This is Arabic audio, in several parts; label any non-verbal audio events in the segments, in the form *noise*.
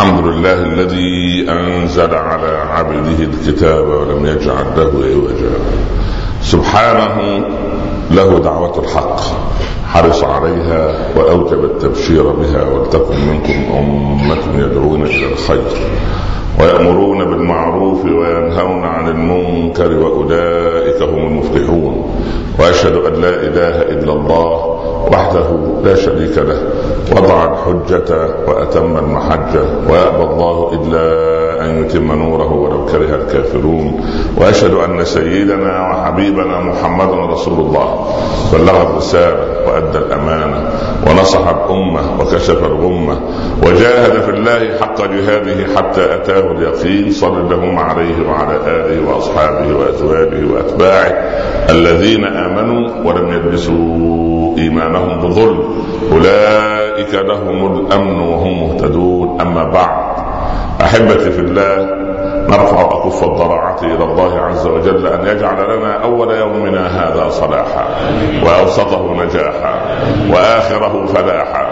الحمد لله الذي أنزل على عبده الكتاب ولم يجعل له عوجا. سبحانه له دعوة الحق. حرص عليها وأوجب التبشير بها ولتكن منكم أمة يدعون إلى الخير ويأمرون بالمعروف وينهون عن المنكر وأولئك هم المفلحون وأشهد أن لا إله إلا الله وحده لا شريك له وضع الحجة وأتم المحجة ويأبى الله إلا أن يتم نوره ولو كره الكافرون وأشهد أن سيدنا وحبيبنا محمد رسول الله بلغ الرسالة وأدى الأمانة ونصح الأمة وكشف الغمة وجاهد في الله حق جهاده حتى أتاه اليقين صل اللهم عليه وعلى آله وأصحابه وأزواجه وأتباعه الذين آمنوا ولم يلبسوا إيمانهم بظلم. أولئك لهم الأمن وهم مهتدون. أما بعد أحبتي في الله نرفع اكف الضراعة إلى الله عز وجل أن يجعل لنا أول يومنا هذا صلاحا وأوسطه نجاحا وآخره فلاحا.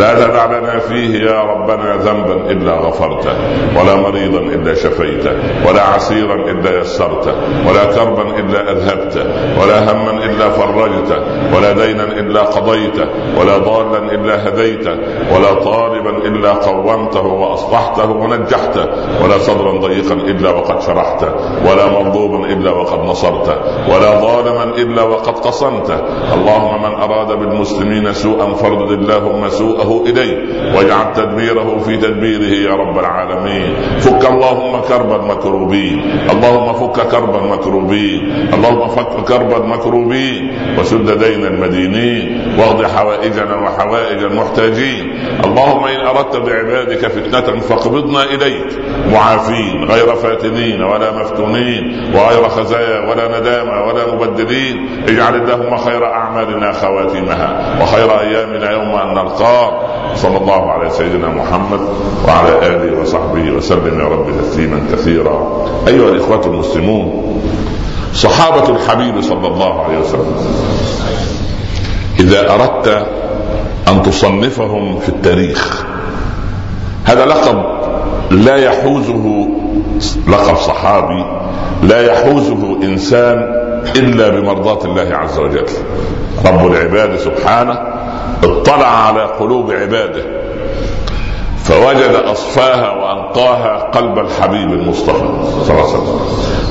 لا تدع لنا فيه يا ربنا ذنبا إلا غفرته ولا مريضا إلا شفيته ولا عسيرا إلا يسرته ولا كربا إلا أذهبته ولا هما إلا فرجته ولا دينا إلا قضيته ولا ضالا إلا هديته ولا طالبا إلا قومته وأصلحته ونجحته ولا صدرا ضيقا إلا وقد شرحته ولا مغضوبا إلا وقد نصرته ولا ظالما إلا وقد قصمته اللهم من أراد بالمسلمين سوءا فردد اللهم سوءه اليه واجعل تدبيره في تدبيره يا رب العالمين. فك اللهم كرب المكروبين اللهم فك كرب المكروبين اللهم فك كرب المكروبين وسد دين المدينين واقض حوائجنا وحوائج المحتاجين. اللهم إن أردت بعبادك فتنة فاقبضنا إليك. معافين غير فاتنين ولا مفتونين. وغير خزايا ولا ندامة ولا مبدلين. اجعل اللهم خير أعمالنا خواتمها. وخير أيامنا يوم أن نلقاك صلى الله على سيدنا محمد وعلى آله وصحبه وسلم. يا رب تسليما كثيرا. أيها الإخوة المسلمون صحابة الحبيب صلى الله عليه وسلم إذا أردت أن تصنفهم في التاريخ هذا لقب لا يحوزه لقب صحابي لا يحوزه إنسان إلا بمرضاة الله عز وجل. رب العباد سبحانه اطلع على قلوب عباده. فوجد أصفاها وأنقاها قلب الحبيب المصطفى صلى الله عليه وسلم.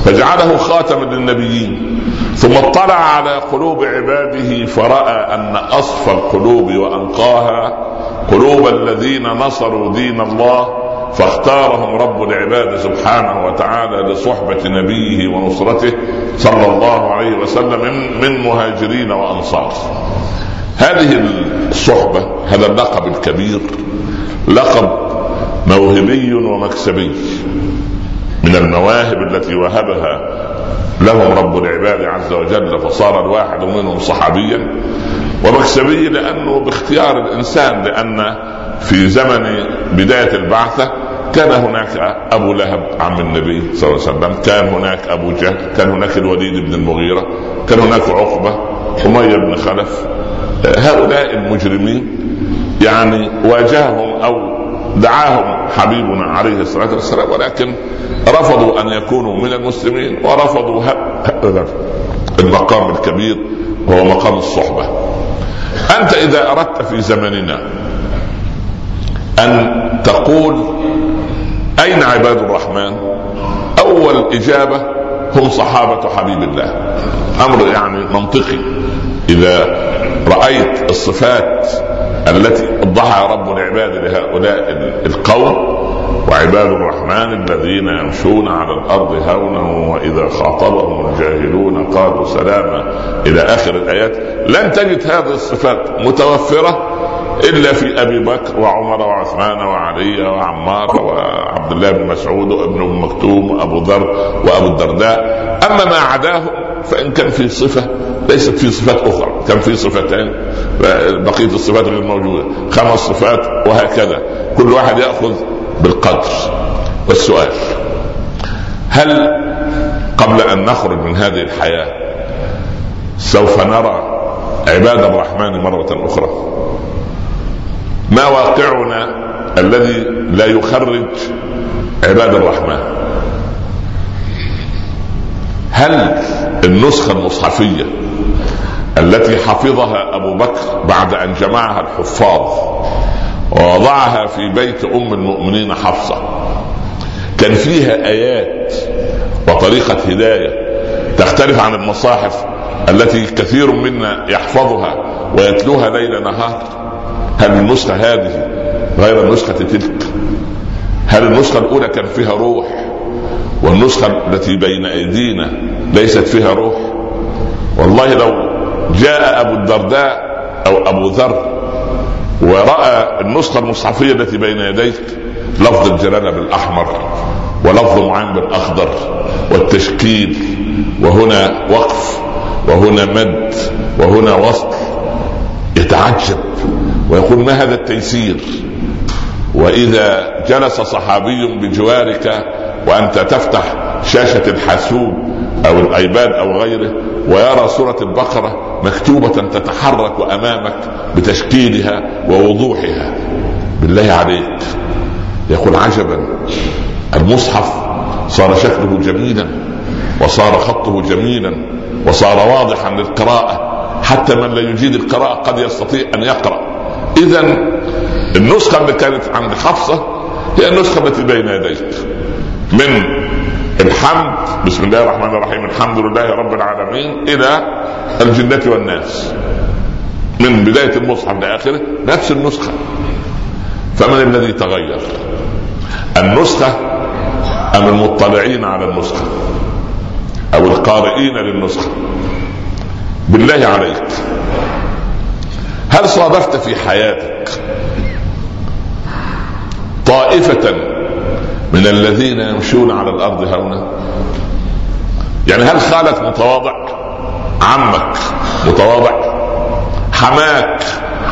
فجعله خاتما للنبيين. ثم اطلع على قلوب عباده فرأى أن اصفى القلوب وأنقاها قلوب الذين نصروا دين الله فاختارهم رب العباد سبحانه وتعالى لصحبة نبيه ونصرته صلى الله عليه وسلم من مهاجرين وأنصار. هذه الصحبة هذا اللقب الكبير لقب موهبي ومكسبي من المواهب التي وهبها لهم رب العباد عز وجل فصار الواحد منهم صحابيا ومكسبي لأنه باختيار الإنسان لأن في زمن بداية البعثة كان هناك أبو لهب عم النبي صلى الله عليه وسلم، كان هناك أبو جهل، كان هناك الوليد بن المغيرة، كان هناك عقبة، اميه بن خلف، هؤلاء المجرمين يعني واجههم أو دعاهم حبيبنا عليه الصلاة والسلام ولكن رفضوا أن يكونوا من المسلمين ورفضوا المقام الكبير وهو مقام الصحبة. أنت إذا أردت في زمننا أن تقول أين عباد الرحمن أول إجابة هم صحابة حبيب الله. أمر يعني منطقي. إذا رأيت الصفات التي ادعى رب العباد لهؤلاء القوم وعباد الرحمن الذين يمشون على الأرض هونا وإذا خاطبهم الجاهلون قالوا سلاما إلى آخر الآيات لن تجد هذه الصفات متوفرة إلا في أبي بكر وعمر وعثمان وعلي وعمار وعبد الله بن مسعود وابن أم مكتوم وأبو ذر وأبو الدرداء. أما ما عداهم فإن كان في صفة ليست في صفات أخرى كان في صفتين بقية الصفات غير موجودة. خمس صفات وهكذا. كل واحد يأخذ بالقدر. والسؤال هل قبل أن نخرج من هذه الحياة سوف نرى عباد الرحمن مرة أخرى؟ ما واقعنا الذي لا يخرج عباد الرحمن. هل النسخة المصحفية التي حفظها أبو بكر بعد أن جمعها الحفاظ ووضعها في بيت أم المؤمنين حفصة كان فيها آيات وطريقة هداية تختلف عن المصاحف التي كثير منا يحفظها ويتلوها ليل نهار؟ هل النسخة هذه غير النسخة تلك؟ هل النسخة الأولى كان فيها روح والنسخة التي بين أيدينا ليست فيها روح؟ والله لو جاء أبو الدرداء أو أبو ذر ورأى النسخة المصحفية التي بين يديك لفظ الجلالة بالأحمر ولفظ معين بالأخضر والتشكيل وهنا وقف وهنا مد وهنا وصل يتعجب. ويقول ما هذا التيسير؟ وإذا جلس صحابي بجوارك وأنت تفتح شاشة الحاسوب أو الأيباد أو غيره ويرى سورة البقرة مكتوبة تتحرك أمامك بتشكيلها ووضوحها. بالله عليك. يقول عجبا. المصحف صار شكله جميلا وصار خطه جميلا وصار واضحا للقراءة. حتى من لا يجيد القراءة قد يستطيع أن يقرأ. إذا النسخة اللي كانت عند حفصة هي النسخة التي بين يديك. من الحمد بسم الله الرحمن الرحيم الحمد لله رب العالمين إلى الجنة والناس. من بداية المصحف لآخره نفس النسخة. فمن الذي تغير؟ النسخة أم المطلعين على النسخة؟ أو القارئين للنسخة؟ بالله عليك. هل صادفت في حياتك طائفة من الذين يمشون على الأرض هونا يعني هل خالك متواضع؟ عمك متواضع؟ حماك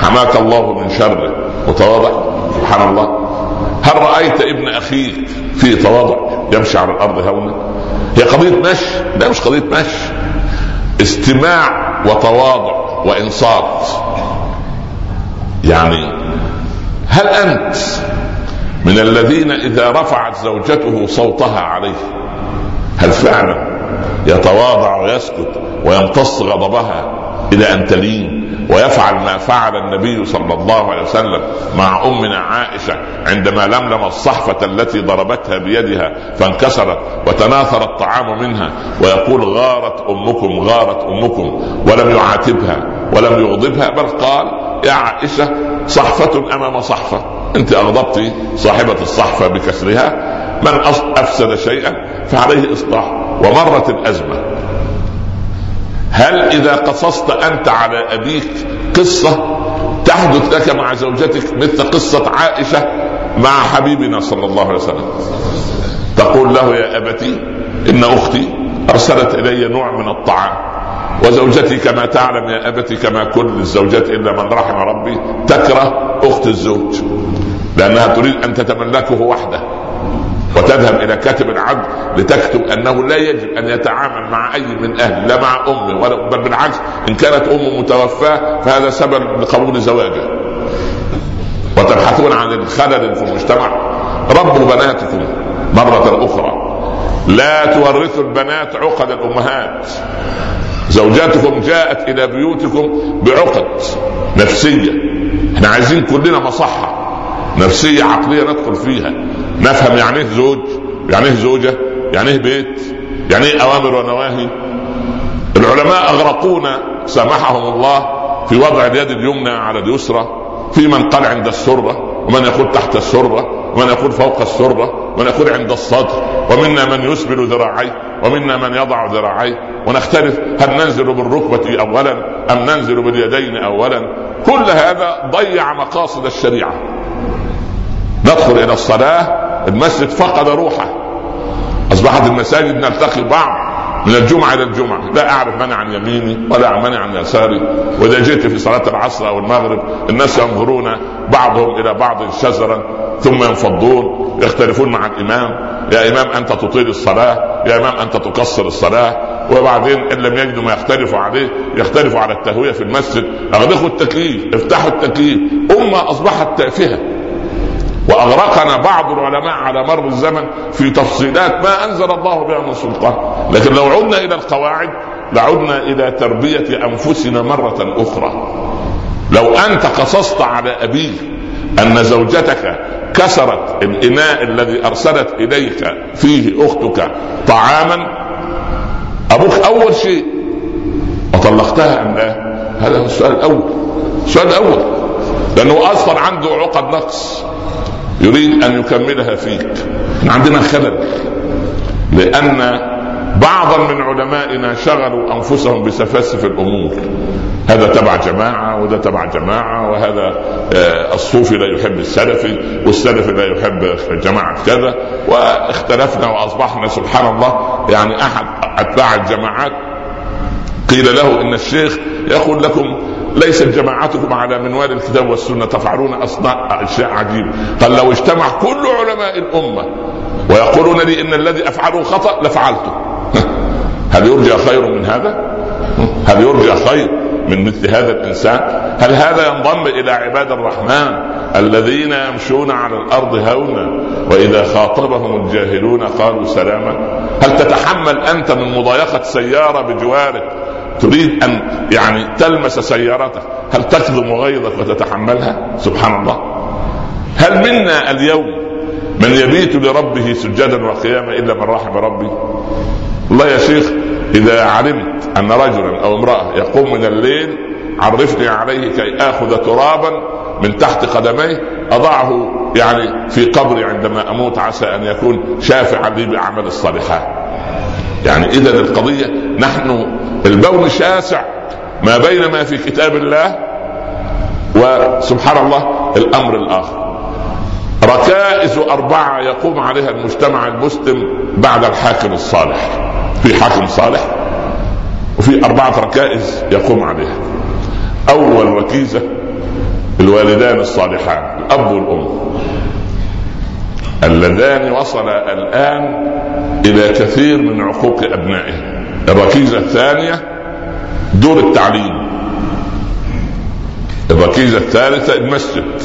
حماك الله من شره متواضع؟ سبحان الله. هل رأيت ابن أخيك في تواضع يمشي على الأرض هونا هي قضية مشي لا مش قضية مشي. استماع وتواضع وإنصات. يعني هل أنت من الذين إذا رفعت زوجته صوتها عليه هل فعلا يتواضع ويسكت ويمتص غضبها إلى أن تلين ويفعل ما فعل النبي صلى الله عليه وسلم مع أمنا عائشة عندما لملم الصحفة التي ضربتها بيدها فانكسرت وتناثر الطعام منها ويقول غارت أمكم غارت أمكم ولم يعاتبها ولم يغضبها بل قال يا عائشة صحفة أمام صحفة. أنت أغضبت صاحبة الصحفة بكسرها. من أفسد شيئا فعليه إصلاح. ومرت الأزمة. هل إذا قصصت أنت على أبيك قصة تحدث لك مع زوجتك مثل قصة عائشة مع حبيبنا صلى الله عليه وسلم؟ تقول له يا أبتي إن أختي أرسلت إلي نوع من الطعام. وزوجتي كما تعلم يا أبتي كما كل الزوجات إلا من رحم ربي تكره أخت الزوج لأنها تريد أن تتملكه وحده وتذهب إلى كاتب العقد لتكتب أنه لا يجب أن يتعامل مع أي من أهله لا مع أمه ولا بل بالعكس إن كانت أمه متوفاة فهذا سبب لقبول زواجه وتبحثون عن الخلل في المجتمع. ربوا بناتكم مرة أخرى. لا تورثوا البنات عقد الأمهات. زوجاتكم جاءت إلى بيوتكم بعقد نفسية. إحنا عايزين كلنا مصحة نفسية عقلية ندخل فيها. نفهم يعني إيه زوج يعني إيه زوجة يعني إيه بيت يعني إيه أوامر ونواهي. العلماء اغرقونا سامحهم الله في وضع اليد اليمنى على اليسرى في من قال عند السرة ومن يقول تحت السرة يقول فوق السرة ومن يقول عند الصدر ومنا من يسبل ذراعيه ومنا من يضع ذراعيه. ونختلف هل ننزل بالركبة أولا أم ننزل باليدين أولا. كل هذا ضيع مقاصد الشريعة. ندخل إلى الصلاة المسجد فقد روحه. أصبحت المساجد نلتقي بعض من الجمعة إلى الجمعة. لا أعرف من عن يميني ولا من عن يساري. وإذا جئت في صلاة العصر أو المغرب الناس ينظرون بعضهم إلى بعض شزرا. ثم ينفضون يختلفون مع الإمام. يا إمام أنت تطيل الصلاة. يا إمام أنت تقصر الصلاة. وبعدين إن لم يجدوا ما يختلفوا عليه يختلفوا على التهوية في المسجد. اغلقوا التكييف افتحوا التكييف. أمة أصبحت تافهة. وأغرقنا بعض العلماء على مر الزمن في تفصيلات ما أنزل الله بها من سلطان. لكن لو عدنا إلى القواعد لعدنا إلى تربية أنفسنا مرة أخرى. لو أنت قصصت على أبيك أن زوجتك كسرت الإناء الذي أرسلت إليك فيه أختك طعاما. أبوك أول شيء وطلقتها أم لا؟ هذا هو السؤال الأول. السؤال الأول لأنه أصلا عنده عقد نقص يريد أن يكملها فيك. عندنا خلل لأن بعضا من علمائنا شغلوا أنفسهم بسفاسف الأمور. هذا تبع جماعة وده تبع جماعة وهذا آه، الصوفي لا يحب السلفي والسلفي لا يحب جماعة كذا واختلفنا وأصبحنا سبحان الله يعني أحد أتباع الجماعات. قيل له إن الشيخ يقول لكم ليست جماعتكم على منوال الكتاب والسنة تفعلون اصناع أشياء عجيبة. قال لو اجتمع كل علماء الأمة ويقولون لي إن الذي افعله خطأ لفعلته. *laughs* هل يرجى خير من هذا؟ هل يرجى خير؟ من مثل هذا الإنسان؟ هل هذا ينضم إلى عباد الرحمن الذين يمشون على الأرض هونا وإذا خاطبهم الجاهلون قالوا سلاما؟ هل تتحمل أنت من مضايقة سيارة بجوارك تريد أن يعني تلمس سيارتك هل تكظم غيظك وتتحملها سبحان الله هل منا اليوم من يبيت لربه سجدا وقياما إلا من رحم ربي والله يا شيخ إذا علمت أن رجلا أو امرأة يقوم من الليل عرفني عليه كي آخذ ترابا من تحت قدميه أضعه يعني في قبري عندما أموت عسى أن يكون شافعا لي بأعمال الصالحات يعني اذا القضية نحن البون شاسع ما بين ما في كتاب الله وسبحان الله الأمر الآخر. ركائز أربعة يقوم عليها المجتمع المسلم بعد الحاكم الصالح. في حاكم صالح وفي أربعة ركائز يقوم عليها. أول ركيزه الوالدان الصالحان الأب والأم. اللذان وصلا الآن إلى كثير من عقوق أبنائهم. الركيزة الثانية دور التعليم. الركيزة الثالثة المسجد.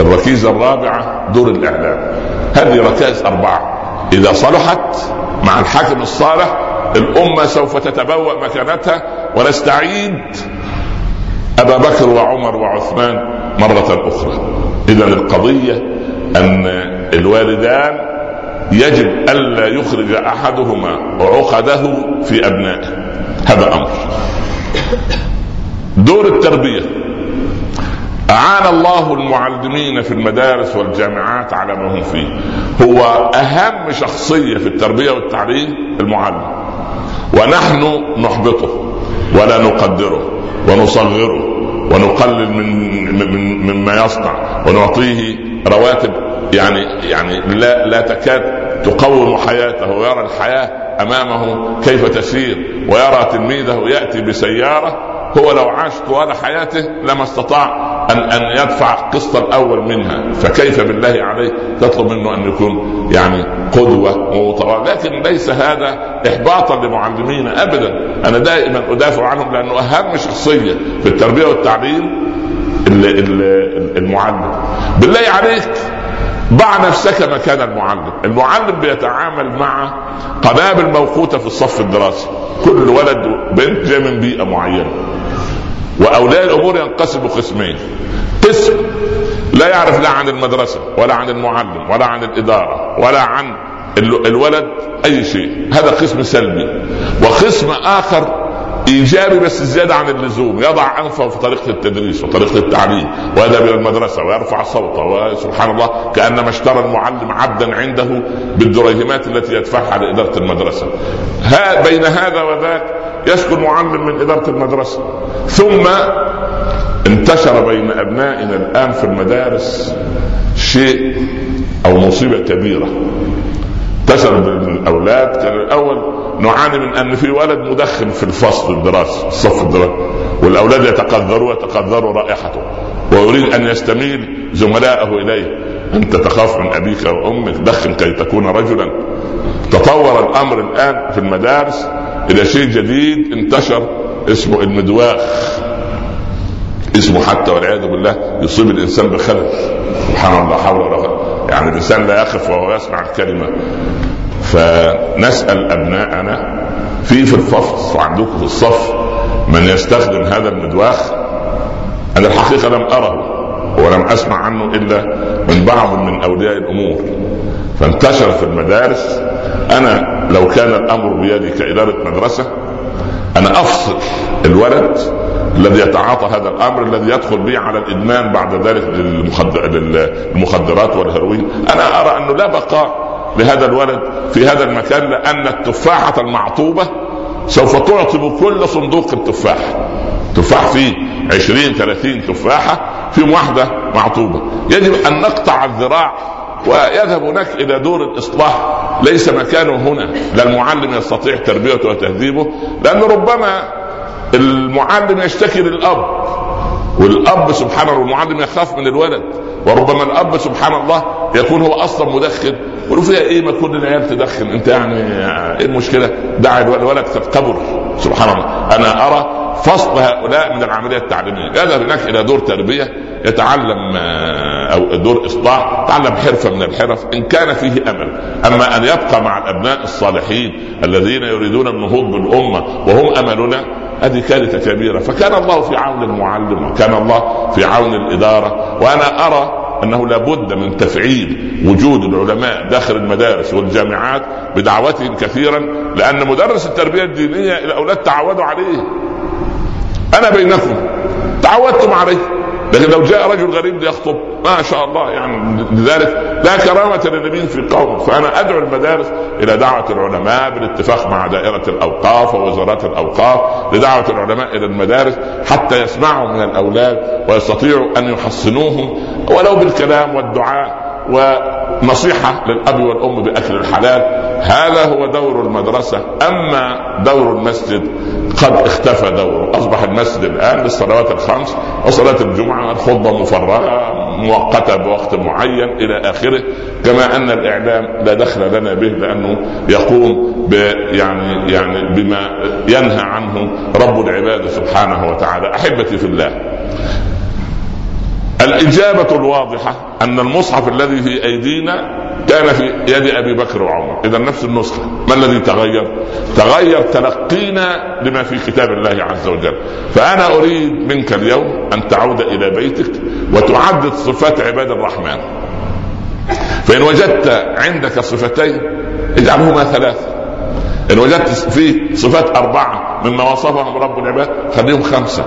الركيزة الرابعة دور الإعلام. هذه ركائز أربعة. إذا صلحت مع الحاكم الصالح الأمة سوف تتبوأ مكانتها ونستعيد أبا بكر وعمر وعثمان مرة أخرى. إذا القضية أن الوالدان يجب ألا يخرج أحدهما عقده في أبنائه. هذا أمر. دور التربية. أعان الله المعلمين في المدارس والجامعات على ما هم فيه. هو أهم شخصية في التربية والتعليم المعلم. ونحن نحبطه ولا نقدره ونصغره ونقلل من, مما يصنع ونعطيه رواتب. يعني يعني لا لا تكاد تقوم حياته ويرى الحياة أمامه كيف تسير ويرى تلميذه يأتي بسيارة هو لو عاش طوال حياته لما استطاع ان أن يدفع القسط الأول منها. فكيف بالله عليه تطلب منه أن يكون يعني قدوة ومتواضع؟ لكن ليس هذا احباطا لمعلمينا ابدا. أنا دائما أدافع عنهم لأنه أهم شخصية في التربية والتعليم المعلم. بالله عليك ضع نفسك مكان المعلم. المعلم بيتعامل مع قنابل موقوتة في الصف الدراسي. كل ولد وبنت جاي من بيئة معينة. وأولياء الأمور ينقسموا قسمين. قسم لا يعرف لا عن المدرسة ولا عن المعلم ولا عن الإدارة ولا عن الولد أي شيء. هذا قسم سلبي. وقسم آخر ايجابي بس زيادة عن اللزوم يضع أنفه في طريقة التدريس وطريقة التعليم ويذهب إلى المدرسة ويرفع صوته وسبحان الله كأنما اشترى المعلم عبدا عنده بالدريهمات التي يدفعها لإدارة المدرسة. ها بين هذا وذاك يسكن معلم من إدارة المدرسة. ثم انتشر بين أبنائنا الآن في المدارس شيء أو مصيبة كبيرة. انتشر بين الأولاد. كان الأول نعاني من أن في ولد مدخن في الفصل الدراسي الصف الدراسي. والأولاد يتقذروا يتقذروا رائحته. ويريد أن يستميل زملائه إليه. أنت تخاف من أبيك وامك دخن كي تكون رجلا. تطور الأمر الآن في المدارس. إلى شيء جديد انتشر اسمه المدواخ. اسمه حتى والعياذ بالله يصيب الإنسان بخلل سبحان الله حول ولا قوة. يعني الإنسان لا يقف وهو يسمع الكلمة. فنسأل أبناءنا في في الفصل عندكم في الصف من يستخدم هذا المدواخ. أنا الحقيقة لم أره ولم أسمع عنه إلا من بعض من أولياء الأمور. فانتشر في المدارس. أنا لو كان الأمر بيدي كإدارة مدرسة أنا أفصل الولد الذي يتعاطى هذا الأمر الذي يدخل به على الإدمان بعد ذلك للمخدرات والهيروين. أنا أرى أنه لا بقاء لهذا الولد في هذا المكان لأن التفاحة المعطوبة سوف تعطب كل صندوق التفاح. تفاح فيه 20 30 تفاحة فيهم واحدة معطوبة. يجب أن نقطع الذراع ويذهب هناك إلى دور الإصلاح. ليس مكانه هنا. لا المعلم يستطيع تربيته وتهذيبه لأنه ربما المعلم يشتكي للأب والأب سبحان الله المعلم يخاف من الولد وربما الأب سبحان الله يكون هو أصلا مدخن يقولوا فيها إيه ما كل العيال تدخن أنت يعني إيه المشكلة؟ دع الولد قد كبر سبحان الله. أنا أرى فصل هؤلاء من العملية التعليمية. يذهب هناك إلى دور تربية يتعلم آه، أو دور إصلاح يتعلم حرفة من الحرف إن كان فيه أمل. أما أن يبقى مع الأبناء الصالحين الذين يريدون النهوض بالأمة وهم أملنا هذه كارثه كبيرة. فكان الله في عون المعلم وكان الله في عون الإدارة. وأنا أرى أنه لابد من تفعيل وجود العلماء داخل المدارس والجامعات بدعوتهم كثيرا لأن مدرس التربية الدينية الاولاد تعودوا عليه. أنا بينكم تعودتم عليه. لكن لو جاء رجل غريب ليخطب ما شاء الله يعني لذلك لا كرامة للنبي في قوم فأنا أدعو المدارس إلى دعوة العلماء بالاتفاق مع دائرة الأوقاف ووزارات الأوقاف لدعوة العلماء إلى المدارس حتى يسمعوا من الأولاد ويستطيعوا أن يحصنوهم ولو بالكلام والدعاء ونصيحة للأب والأم بأكل الحلال. هذا هو دور المدرسة. أما دور المسجد قد اختفى دوره. أصبح المسجد الآن للصلوات الخمس وصلاة الجمعة الخطبة مفرغة مؤقتة بوقت معين إلى آخره. كما أن الإعلام لا دخل لنا به لأنه يقوم ب يعني يعني بما ينهى عنه رب العباد سبحانه وتعالى. أحبتي في الله الإجابة الواضحة أن المصحف الذي في أيدينا كان في يد أبي بكر وعمر. إذا نفس النسخة. ما الذي تغير؟ تغير تلقينا لما في كتاب الله عز وجل. فأنا أريد منك اليوم أن تعود إلى بيتك وتعدد صفات عباد الرحمن. فإن وجدت عندك صفتين اجعلهما ثلاثة. إن وجدت فيه صفات أربعة مما وصفهم رب العباد خليهم خمسة.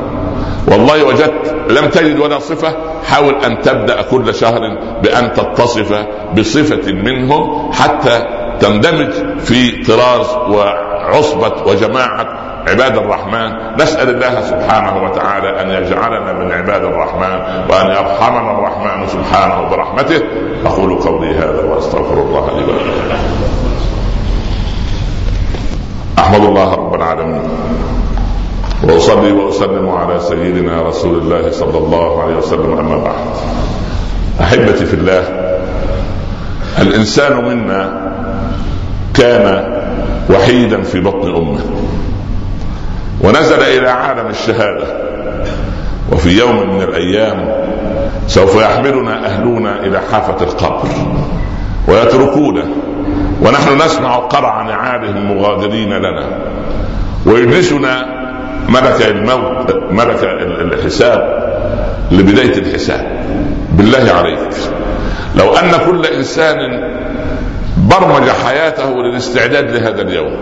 والله وجدت لم تجد ولا صفة حاول أن تبدأ كل شهر بأن تتصف بصفة منهم حتى تندمج في طراز وعصبة وجماعة عباد الرحمن. نسأل الله سبحانه وتعالى أن يجعلنا من عباد الرحمن وأن يرحمنا الرحمن سبحانه برحمته. أقول قولي هذا وأستغفر الله لي ولكم. أحمد الله رب العالمين. وأصلي وأسلم على سيدنا رسول الله صلى الله عليه وسلم أما بعد. أحبتي في الله الإنسان منا كان وحيدا في بطن أمه ونزل إلى عالم الشهادة وفي يوم من الأيام سوف يحملنا أهلنا إلى حافة القبر ويتركونا ونحن نسمع قرع نعالهم المغادرين لنا ويجلسنا ملك الموت ملك الحساب لبداية الحساب. بالله عليك. لو أن كل إنسان برمج حياته للاستعداد لهذا اليوم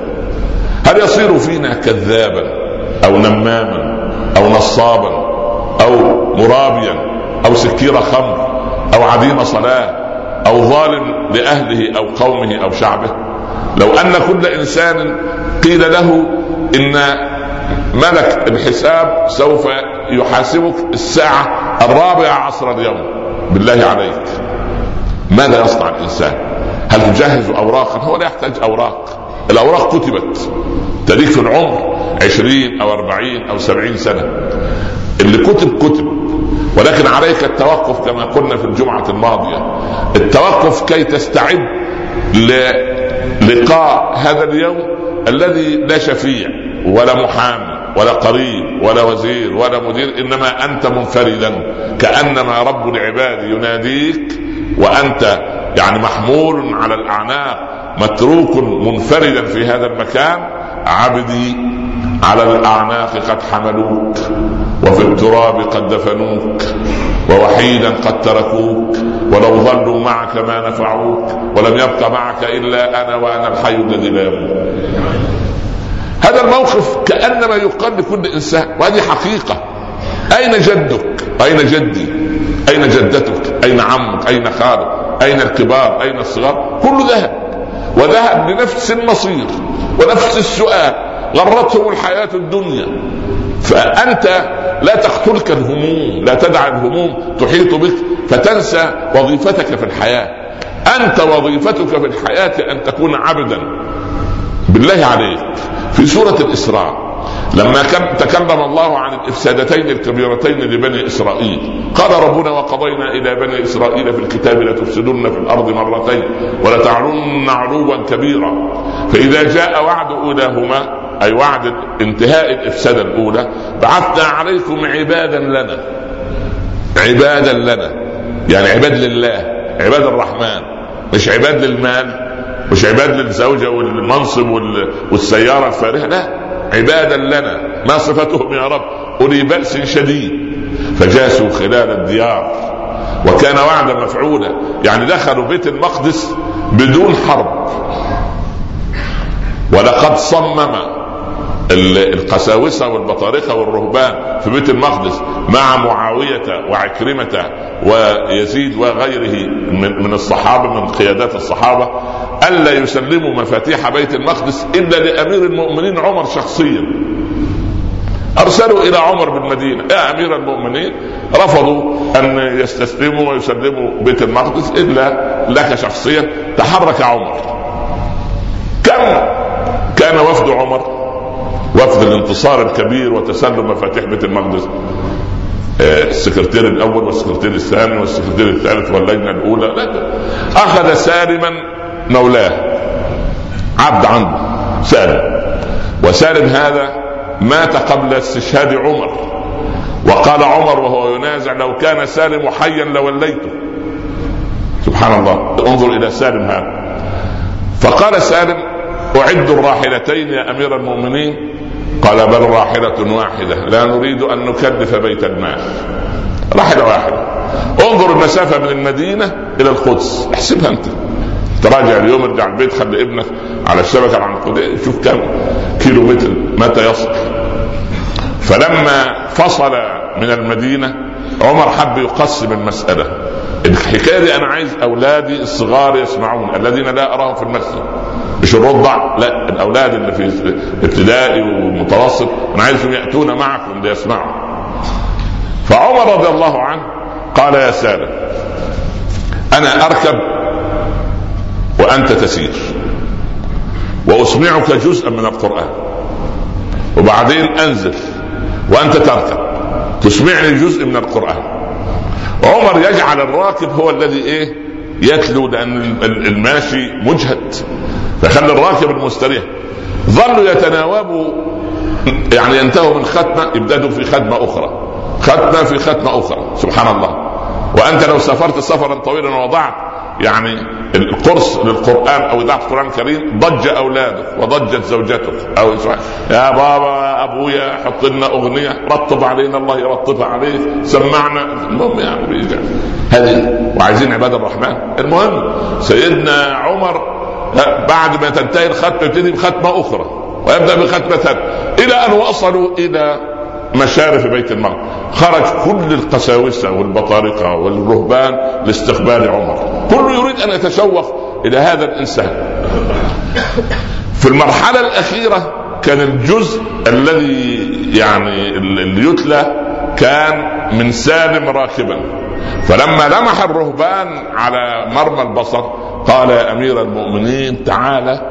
هل يصير فينا كذابا أو نماما أو نصابا أو مرابيا أو سكير خمر أو عديم صلاة أو ظالم لأهله أو قومه أو شعبه؟ لو أن كل إنسان قيل له إن ملك الحساب سوف يحاسبك الساعة الرابعة عصر اليوم. بالله عليك. ماذا يصنع الإنسان؟ هل تجهز أوراقا؟ هو لا يحتاج أوراق. الأوراق كتبت. تاريخ العمر عشرين أو أربعين أو سبعين سنة. اللي كتب كتب. ولكن عليك التوقف كما قلنا في الجمعة الماضية. التوقف كي تستعد للقاء هذا اليوم الذي لا شفيع ولا محامي. ولا قريب ولا وزير ولا مدير إنما أنت منفردا كأنما رب العباد يناديك وأنت يعني محمول على الأعناق متروك منفردا في هذا المكان عبدي على الأعناق قد حملوك وفي التراب قد دفنوك ووحيدا قد تركوك ولو ظلوا معك ما نفعوك ولم يبق معك إلا أنا وأنا الحي الذي لا يموت. هذا الموقف كأنما يقال لكل إنسان وهذه حقيقة. أين جدك؟ أين جدي؟ أين جدتك؟ أين عمك؟ أين خالك؟ أين الكبار؟ أين الصغار؟ كل ذهب. وذهب لنفس المصير ونفس السؤال. غرتهم الحياة الدنيا. فأنت لا تقتلك الهموم لا تدع الهموم تحيط بك فتنسى وظيفتك في الحياة. أنت وظيفتك في الحياة أن تكون عبدا. بالله عليك. في سورة الإسراء لما تكلم الله عن الإفسادتين الكبيرتين لبني إسرائيل قال ربنا وقضينا إلى بني إسرائيل في الكتاب لتفسدن في الأرض مرتين ولتعلن علوا كبيرا. فإذا جاء وعد أولاهما أي وعد انتهاء الافساده الأولى بعثنا عليكم عبادا لنا. عبادا لنا. يعني عباد لله عباد الرحمن مش عباد للمال. مش عباد للزوجة والمنصب والسيارة الفارهه لا. عبادا لنا. ما صفتهم يا رب؟ أولي بأس شديد. فجاسوا خلال الديار. وكان وعدا مفعولا. يعني دخلوا بيت المقدس بدون حرب. ولقد صمم القساوسة والبطارقه والرهبان في بيت المقدس مع معاوية وعكرمة ويزيد وغيره من الصحابة من قيادات الصحابة. ألا يسلموا مفاتيح بيت المقدس إلا لأمير المؤمنين عمر شخصيا. أرسلوا إلى عمر بالمدينة يا أمير المؤمنين رفضوا أن يستسلموا ويسلموا بيت المقدس إلا لك شخصيا. تحرك عمر. كم كان وفد عمر؟ وفد الانتصار الكبير وتسلم مفاتيح بيت المقدس. آه، السكرتير الأول والسكرتير الثاني والسكرتير الثالث واللجنة الأولى. لا أخذ سالما مولاه. عبد عنده سالم وسالم هذا مات قبل استشهاد عمر. وقال عمر وهو ينازع لو كان سالم حيا لوليته. سبحان الله. انظر إلى سالم هذا. فقال سالم اعد الراحلتين يا أمير المؤمنين. قال بل راحلة واحدة. لا نريد أن نكلف بيت المال. راحلة واحدة. انظر المسافة من المدينة إلى القدس. احسبها أنت. تراجع اليوم ارجع البيت خلي ابنك على الشبكة العنقودية شوف كم كيلو متر متى يصل. فلما فصل من المدينة عمر حب يقسم المسألة. الحكاية دي أنا عايز أولادي الصغار يسمعون الذين لا أراهم في المسجد. مش الرضع لا الأولاد اللي في ابتدائي ومتوسط أنا عايزهم يأتون معكم ليسمعوا فعمر رضي الله عنه قال يا سالم أنا أركب وأنت تسير. وأسمعك جزءا من القرآن. وبعدين أنزل. وأنت تركب. تسمعني جزء من القرآن. عمر يجعل الراكب هو الذي إيه؟ يتلو لأن الماشي مجهد. فخلي الراكب المستريح. ظلوا يتناوبوا. يعني ينتهوا من ختمة. يبدأوا في ختمة أخرى. ختمة في ختمة أخرى. سبحان الله. وأنت لو سافرت سفرا طويلا ووضعت. يعني القرص للقران أو اذاعه القران الكريم ضج اولادك وضجت زوجتك أو يا بابا أبويا حط لنا أغنية. رطب علينا الله يرطبها عليك. سمعنا. المهم يعني هذه وعايزين عباد الرحمن. المهم سيدنا عمر بعد ما تنتهي الختمه يبتدي بختمة أخرى ويبدأ بختمة ثالثة. إلى أن وصلوا إلى مشارف بيت المقدس خرج كل القساوسة والبطارقة والرهبان لاستقبال عمر. كل يريد أن يتشوق إلى هذا الإنسان. في المرحلة الأخيرة كان الجزء الذي يعني اللي يتلى كان من سالم راكبا. فلما لمح الرهبان على مرمى البصر قال يا أمير المؤمنين تعالى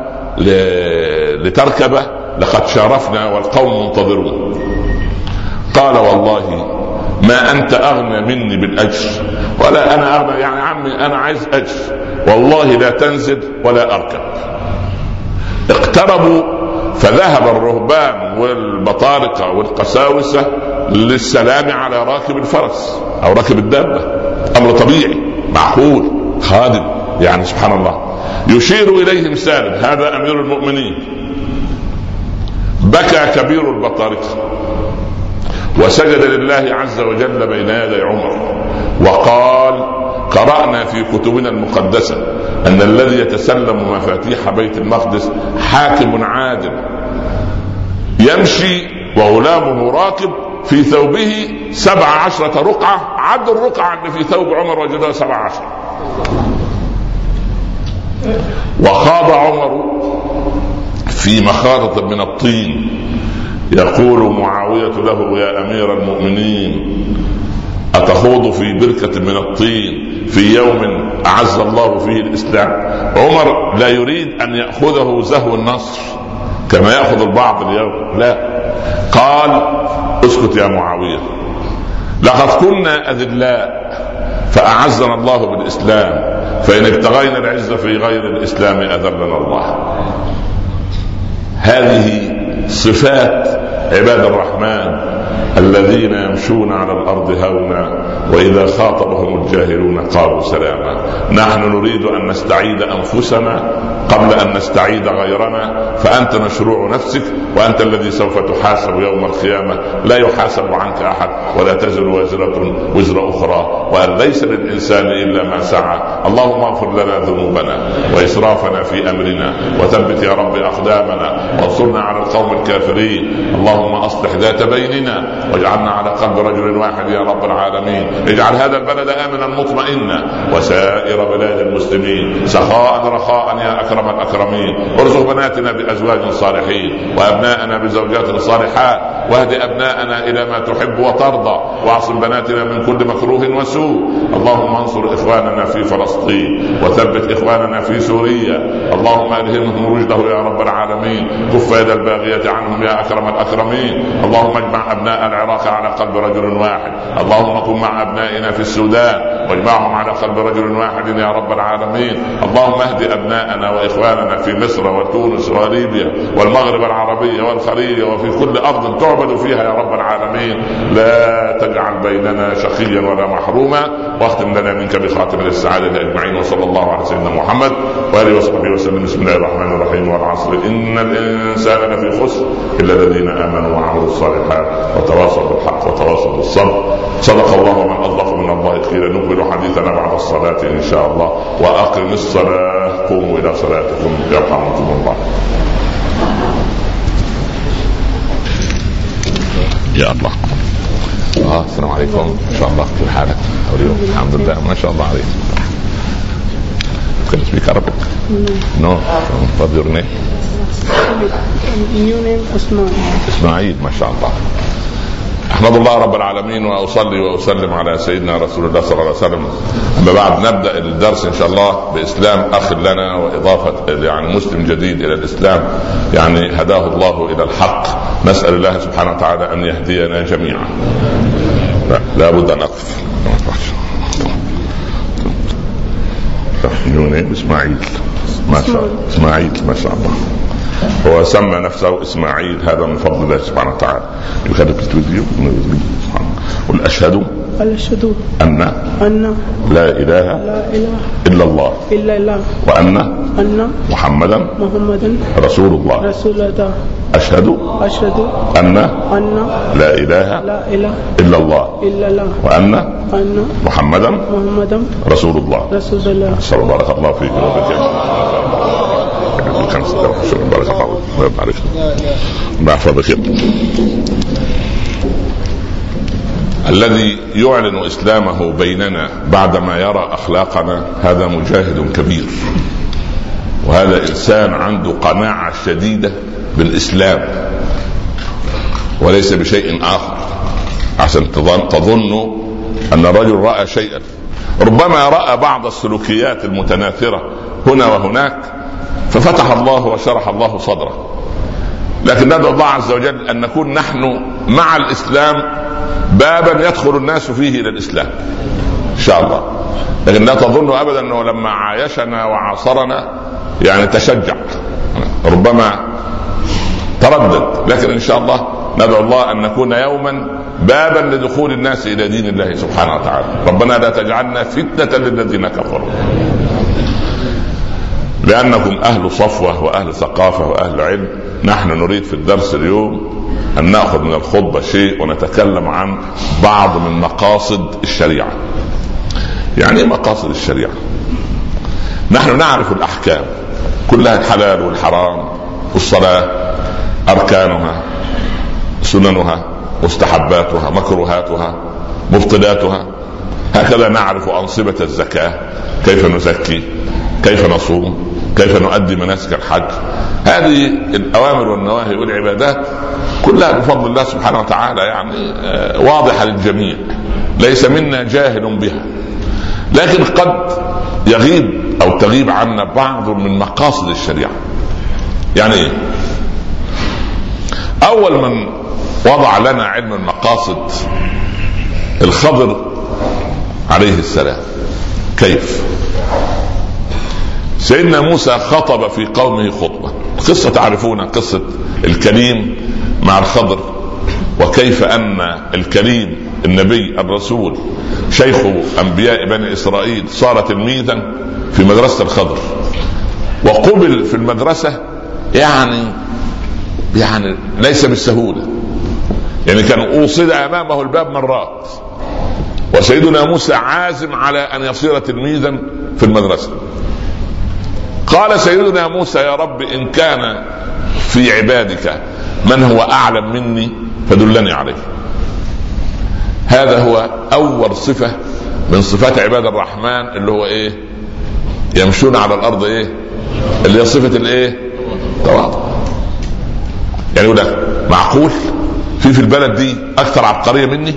لتركب لقد شارفنا والقوم منتظرون. قال والله ما أنت أغنى مني بالأجر ولا أنا أغنى يعني عمي أنا عايز أجر. والله لا تنزل ولا أركب. اقتربوا فذهب الرهبان والبطارقه والقساوسة للسلام على راكب الفرس أو راكب الدابة. أمر طبيعي معقول خادم يعني سبحان الله. يشير إليهم سالم هذا أمير المؤمنين. بكى كبير البطارقه وسجد لله عز وجل بين يدي عمر. وقال قرأنا في كتبنا المقدسة أن الذي يتسلم مفاتيح بيت المقدس حاكم عادل يمشي وغلامه راكب في ثوبه سبع عشرة رقعة عد الرقعة اللي في ثوب عمر وجدها سبع عشرة. وخاض عمر في مخاضة من الطين. يقول معاوية له يا أمير المؤمنين أتخوض في بركة من الطين في يوم أعز الله فيه الإسلام؟ عمر لا يريد أن يأخذه زهو النصر كما يأخذ البعض اليوم لا. قال اسكت يا معاوية. لقد كنا أذلاء فأعزنا الله بالإسلام فإن ابتغينا العزة في غير الإسلام أذلنا الله. هذه صفات عباد الرحمن. الذين يمشون على الأرض هونا وإذا خاطبهم الجاهلون قالوا سلاما. نحن نريد أن نستعيد أنفسنا قبل أن نستعيد غيرنا فأنت مشروع نفسك وأنت الذي سوف تحاسب يوم القيامة. لا يحاسب عنك أحد ولا تزر وازره وزر أخرى. وأن ليس للإنسان إلا ما سعى. اللهم اغفر لنا ذنوبنا وإسرافنا في أمرنا وثبت يا رب أقدامنا وانصرنا على القوم الكافرين. اللهم أصلح ذات بيننا واجعلنا على قلب رجل واحد يا رب العالمين. اجعل هذا البلد آمنا مطمئنا وسائر بلاد المسلمين. سخاء رخاء يا أكرم الأكرمين. ارزق بناتنا بأزواج صالحين وأبناءنا بزوجات صالحات. واهد أبناءنا إلى ما تحب وترضى. واعصم بناتنا من كل مكروه وسوء. اللهم انصر إخواننا في فلسطين وثبت إخواننا في سوريا. اللهم ألهمهم رشده يا رب العالمين. كف يد الباغية عنهم يا أكرم الأكرمين. اللهم اجمع ابناء العراق على قلب رجل واحد. اللهم كن مع أبنائنا في السودان واجمعهم على قلب رجل واحد يا رب العالمين. اللهم اهد أبناءنا وإخواننا في مصر وتونس وليبيا والمغرب العربيه والخليج وفي كل أرض تعبد فيها يا رب العالمين. لا تجعل بيننا شقيا ولا محروما واختم لنا منك بخاتم السعاده أجمعين وصلى الله على سيدنا محمد وآله وصحبه وسلم. بسم الله الرحمن الرحيم. والعصر إن الإنسان لفي خسر إلا الذين آمنوا وعملوا الصالحات. وتواصوا بالحق وتواصوا بالصبر. صدق الله ومن أصدق من الله. قيل نكمل حديثنا بعد الصلاة إن شاء الله. وأقم الصلاة. قوموا إلى صلاتكم. يرحمكم الله. يا الله. آه السلام عليكم. إن شاء الله. كيف حالك؟ الحمد لله. ما شاء الله عليك. Can you speak Arabic? No. no. What's your name? New name Usman. اسماعيل ما شاء الله. أحمد الله رب العالمين وأصلي وأسلم على سيدنا رسول الله صلى الله عليه وسلم. أما بعد نبدأ الدرس إن شاء الله بإسلام أخ لنا وإضافة يعني مسلم جديد إلى الإسلام. يعني هداه الله إلى الحق. نسأل الله سبحانه وتعالى أن يهدينا جميعا. لا لابد أن أقف. إسماعيل. ما شاء الله. إسماعيل ما شاء الله. هو سمى نفسه إسماعيل هذا من فضل الله سبحانه وتعالى. قل أشهد قال أشهد أن أن لا إله لا إله إلا الله إلا الله وأن أن محمدا محمدا رسول الله. رسول الله. أشهد أشهد أن أن لا إله لا إله إلا الله إلا الله وأن أن محمدا محمدا رسول الله. رسول الله. صلى بارك الله فيك خمس دقائق شكرا بارك الله يحفظك الذي يعلن إسلامه بيننا بعدما يرى أخلاقنا هذا مجاهد كبير. وهذا إنسان عنده قناعة شديدة بالإسلام. وليس بشيء آخر. عشان تظن أن الرجل رأى شيئا. ربما رأى بعض السلوكيات المتناثرة هنا وهناك. ففتح الله وشرح الله صدره. لكن ندعو الله عز وجل أن نكون نحن مع الإسلام بابا يدخل الناس فيه إلى الإسلام. إن شاء الله. لكن لا تظنوا ابدا أنه لما عايشنا وعاصرنا يعني تشجع. ربما تردد. لكن إن شاء الله ندعو الله أن نكون يوما بابا لدخول الناس إلى دين الله سبحانه وتعالى. ربنا لا تجعلنا فتنة للذين كفروا. لانكم أهل صفوة وأهل ثقافة وأهل علم. نحن نريد في الدرس اليوم أن نأخذ من الخطبة شيء ونتكلم عن بعض من مقاصد الشريعة. يعني إيه مقاصد الشريعة؟ نحن نعرف الأحكام. كلها الحلال والحرام والصلاة أركانها سننها مستحباتها مكروهاتها مبطلاتها. هكذا نعرف أنصبة الزكاة كيف نزكي كيف نصوم. كيف نؤدي مناسك الحج؟ هذه الأوامر والنواهي والعبادات كلها بفضل الله سبحانه وتعالى يعني آه، واضحة للجميع ليس منا جاهل بها. لكن قد يغيب أو تغيب عنا بعض من مقاصد الشريعة. يعني إيه أول من وضع لنا علم المقاصد الخضر عليه السلام كيف؟ سيدنا موسى خطب في قومه خطبة. قصة تعرفون قصة الكليم مع الخضر. وكيف أن الكليم النبي الرسول شيخ أنبياء بني إسرائيل صار تلميذا في مدرسة الخضر. وقبل في المدرسة يعني يعني ليس بالسهولة. يعني كان أوصد أمامه الباب مرات. وسيدنا موسى عازم على أن يصير تلميذا في المدرسة. قال سيدنا موسى يا رب إن كان في عبادك من هو أعلم مني فدلني عليه هذا هو أول صفة من صفات عباد الرحمن اللي هو إيه؟ يمشون على الأرض إيه؟ اللي هي صفة الإيه؟ تواضع يعني يقول لك معقول في في البلد دي أكثر عبقرية مني؟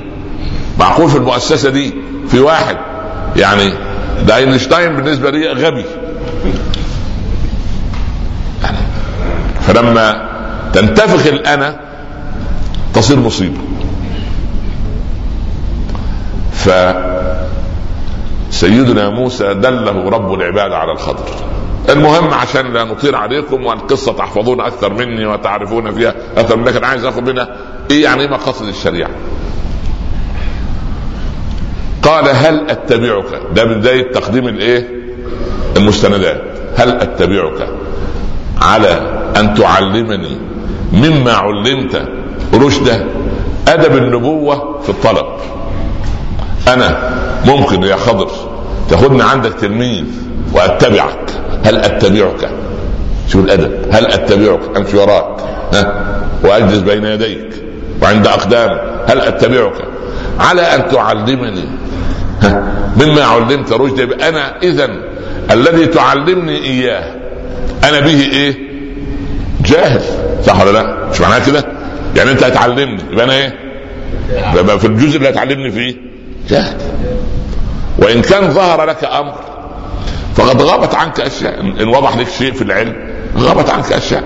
معقول في المؤسسة دي في واحد؟ يعني ده أينشتاين بالنسبة لي غبي. فلما تنتفخ الانا تصير مصيبة. ف سيدنا موسى دله رب العباد على الخضر. المهم عشان لا نطير عليكم والقصة تحفظون أكثر مني وتعرفون فيها أكثر من لكن عايز أخذ منها إيه يعني إيه مقاصد الشريعة؟ قال هل أتبعك؟ ده بداية تقديم الإيه؟ المستندات. هل أتبعك؟ على أن تعلمني مما علمت. رشدا أدب النبوة في الطلب. أنا ممكن يا خضر تاخذني عندك تلميذ وأتبعك. هل أتبعك؟ شوف الأدب. هل أتبعك؟ امشي وراك. ها؟ وأجلس بين يديك وعند أقدام. هل أتبعك؟ على أن تعلمني. ها؟ مما علمت رشدا أنا اذا الذي تعلمني إياه أنا به إيه جاهل صح ولا لا؟ مش معناها كده؟ يعني أنت هتعلمني يبقى أنا إيه؟ يبقى في الجزء اللي هتعلمني فيه جاهل وإن كان ظهر لك أمر فقد غابت عنك أشياء إن وضح لك شيء في العلم غابت عنك أشياء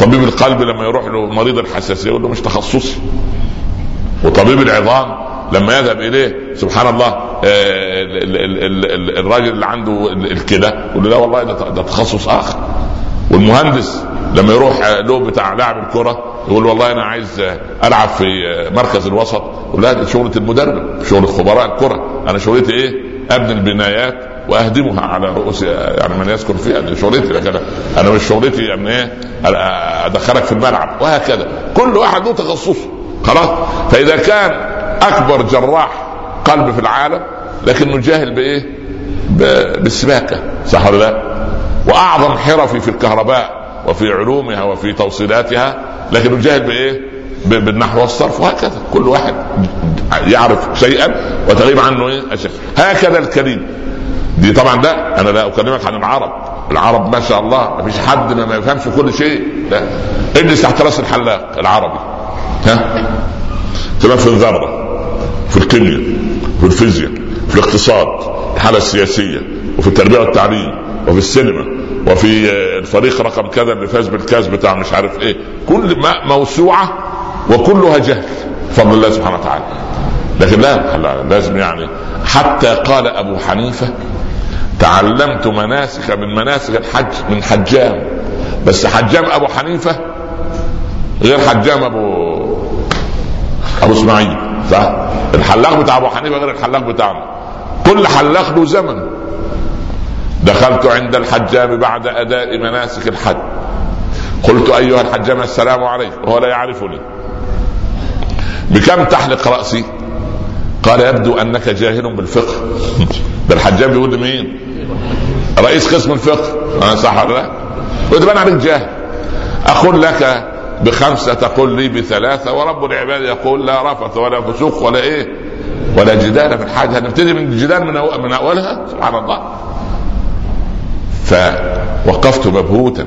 طبيب القلب لما يروح له مريض الحساسية يقول له مش تخصصي وطبيب العظام لما يذهب إليه سبحان الله آه، الراجل اللي عنده الكلى يقول له لا والله ده تخصص آخر. والمهندس لما يروح له بتاع لاعب الكرة يقول والله أنا عايز ألعب في مركز الوسط. لا دي شغلة المدرب شغلة خبراء الكرة. أنا شغلتي إيه؟ أبني البنايات وأهدمها على رؤوس يعني من يذكر فيها. دي شغلتي لكن أنا مش شغلتي يعني إيه؟ أدخلك في الملعب وهكذا. كل واحد له تخصصه. خلاص؟ فإذا كان أكبر جراح قلب في العالم لكنه جاهل بإيه؟ بالسباكة صح ولا لا؟ وأعظم حرفي في الكهرباء وفي علومها وفي توصيلاتها لكن جاهل بإيه؟ بالنحو والصرف وهكذا كل واحد يعرف شيئا وتغيب عنه إيه؟ أشياء. هكذا الكريم دي طبعا ده أنا لا أكلمك عن العرب العرب ما شاء الله ما فيش حد ما يفهمش كل شيء لا اجلس تحت رأس الحلاق العربي ها تمام في الذره في الكيمياء في الفيزياء في الاقتصاد الحالة السياسية وفي التربية والتعليم وفي السينما وفي الفريق رقم كذا اللي فاز بالكاس بتاع مش عارف إيه. كل ما موسوعة وكلها جهل بفضل الله سبحانه وتعالى. لكن لا لازم يعني حتى قال أبو حنيفة تعلمت مناسك من مناسك الحج من حجام. بس حجام أبو حنيفة غير حجام أبو أبو إسماعيل صح؟ الحلاق بتاع أبو حنيفة غير الحلاق بتاعنا كل حلاق له زمن. دخلت عند الحجام بعد أداء مناسك الحج. قلت أيها الحجام السلام عليكم وهو لا يعرفني. بكم تحلق رأسي؟ قال يبدو أنك جاهل بالفقه. *laughs* ده الحجام بيقول لي مين؟ رئيس قسم الفقه. أنا صح ولا لا؟ عليك جاهل. أقول لك بخمسة تقول لي بثلاثة ورب العباد يقول لا رفث ولا فسوق ولا إيه ولا جدال في الحاجة. هنبتدي من الجدال من, من أولها؟ سبحان الله. فوقفت مبهوتا.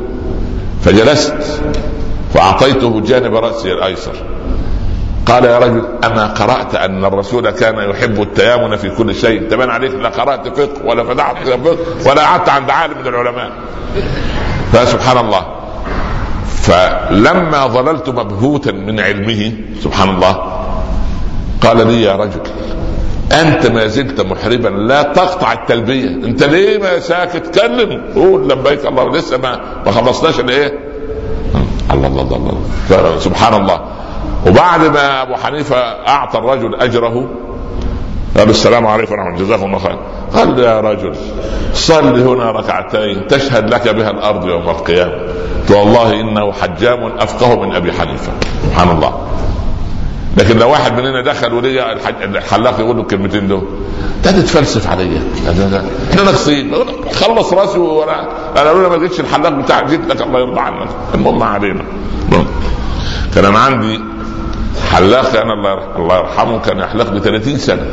فجلست فأعطيته جانب رأسي الأيسر. قال يا رجل أما قرأت أن الرسول كان يحب التيامن في كل شيء؟ تبان عليك لا قرأت فقه ولا فتحت فقه ولا قعدت عند عالم من العلماء. فسبحان الله. فلما ظللت مبهوتا من علمه سبحان الله قال لي يا رجل أنت ما زلت محربا لا تقطع التلبية. أنت ليه ما ساكت كلم قول لبيك الله لسه ما ما خلصناش الإيه؟ الله الله الله, الله. سبحان الله. وبعد ما أبو حنيفة أعطى الرجل أجره قال السلام عليكم ورحمة الله. جزاكم الله خير. قال يا رجل صل هنا ركعتين تشهد لك بها الأرض يوم القيامة. والله إنه حجام أفقه من أبي حنيفة. سبحان الله. لكن لو واحد مننا دخل ولقى الحلاق يقول له الكلمتين دول. انت تتفلسف عليا إحنا ناقصين خلص راسي وأنا أنا لولا ما لقيتش الحلاق بتاعك جيت لك الله يرضى عنك. المهم علينا. كان أنا عندي حلاق أنا الله يرحمه كان يحلق لي 30 سنة.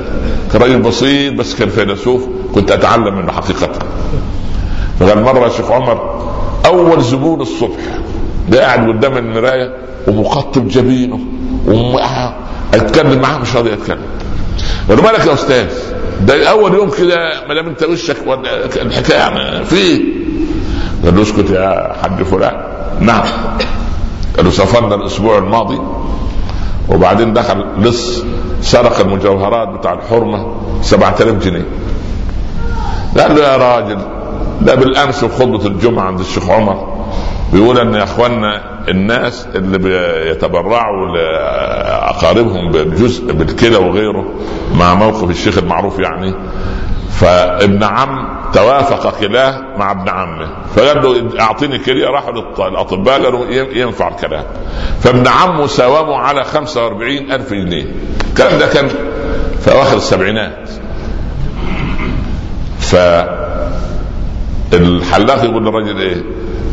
كان راجل بسيط بس كان فيلسوف كنت أتعلم منه حقيقة. فقال مره شيخ عمر أول زبون الصبح ده قاعد قدام المراية ومقطب جبينه أتكلم معاه مش راضي اتكلم قال مالك يا أستاذ؟ ده أول يوم كده ما دام أنت وشك الحكاية يعني في قال له اسكت يا حاج فلان. نعم. قال له سافرنا الأسبوع الماضي وبعدين دخل لص سرق المجوهرات بتاع الحرمة 7000 جنيه. قال له يا راجل ده بالأمس في خطبه الجمعة عند الشيخ عمر. بيقول إن يا اخواننا الناس اللي بيتبرعوا لأقاربهم بالجزء بالكلى وغيره مع موقف الشيخ المعروف يعني فابن عم توافق كلاه مع ابن عمه فقال له اعطيني كلية راحوا للأطباء قالوا ينفع الكلام. فابن عمه ساومه على 45 ألف جنيه. الكلام ده كان في أواخر السبعينات. ف الحلاق يقول للراجل إيه؟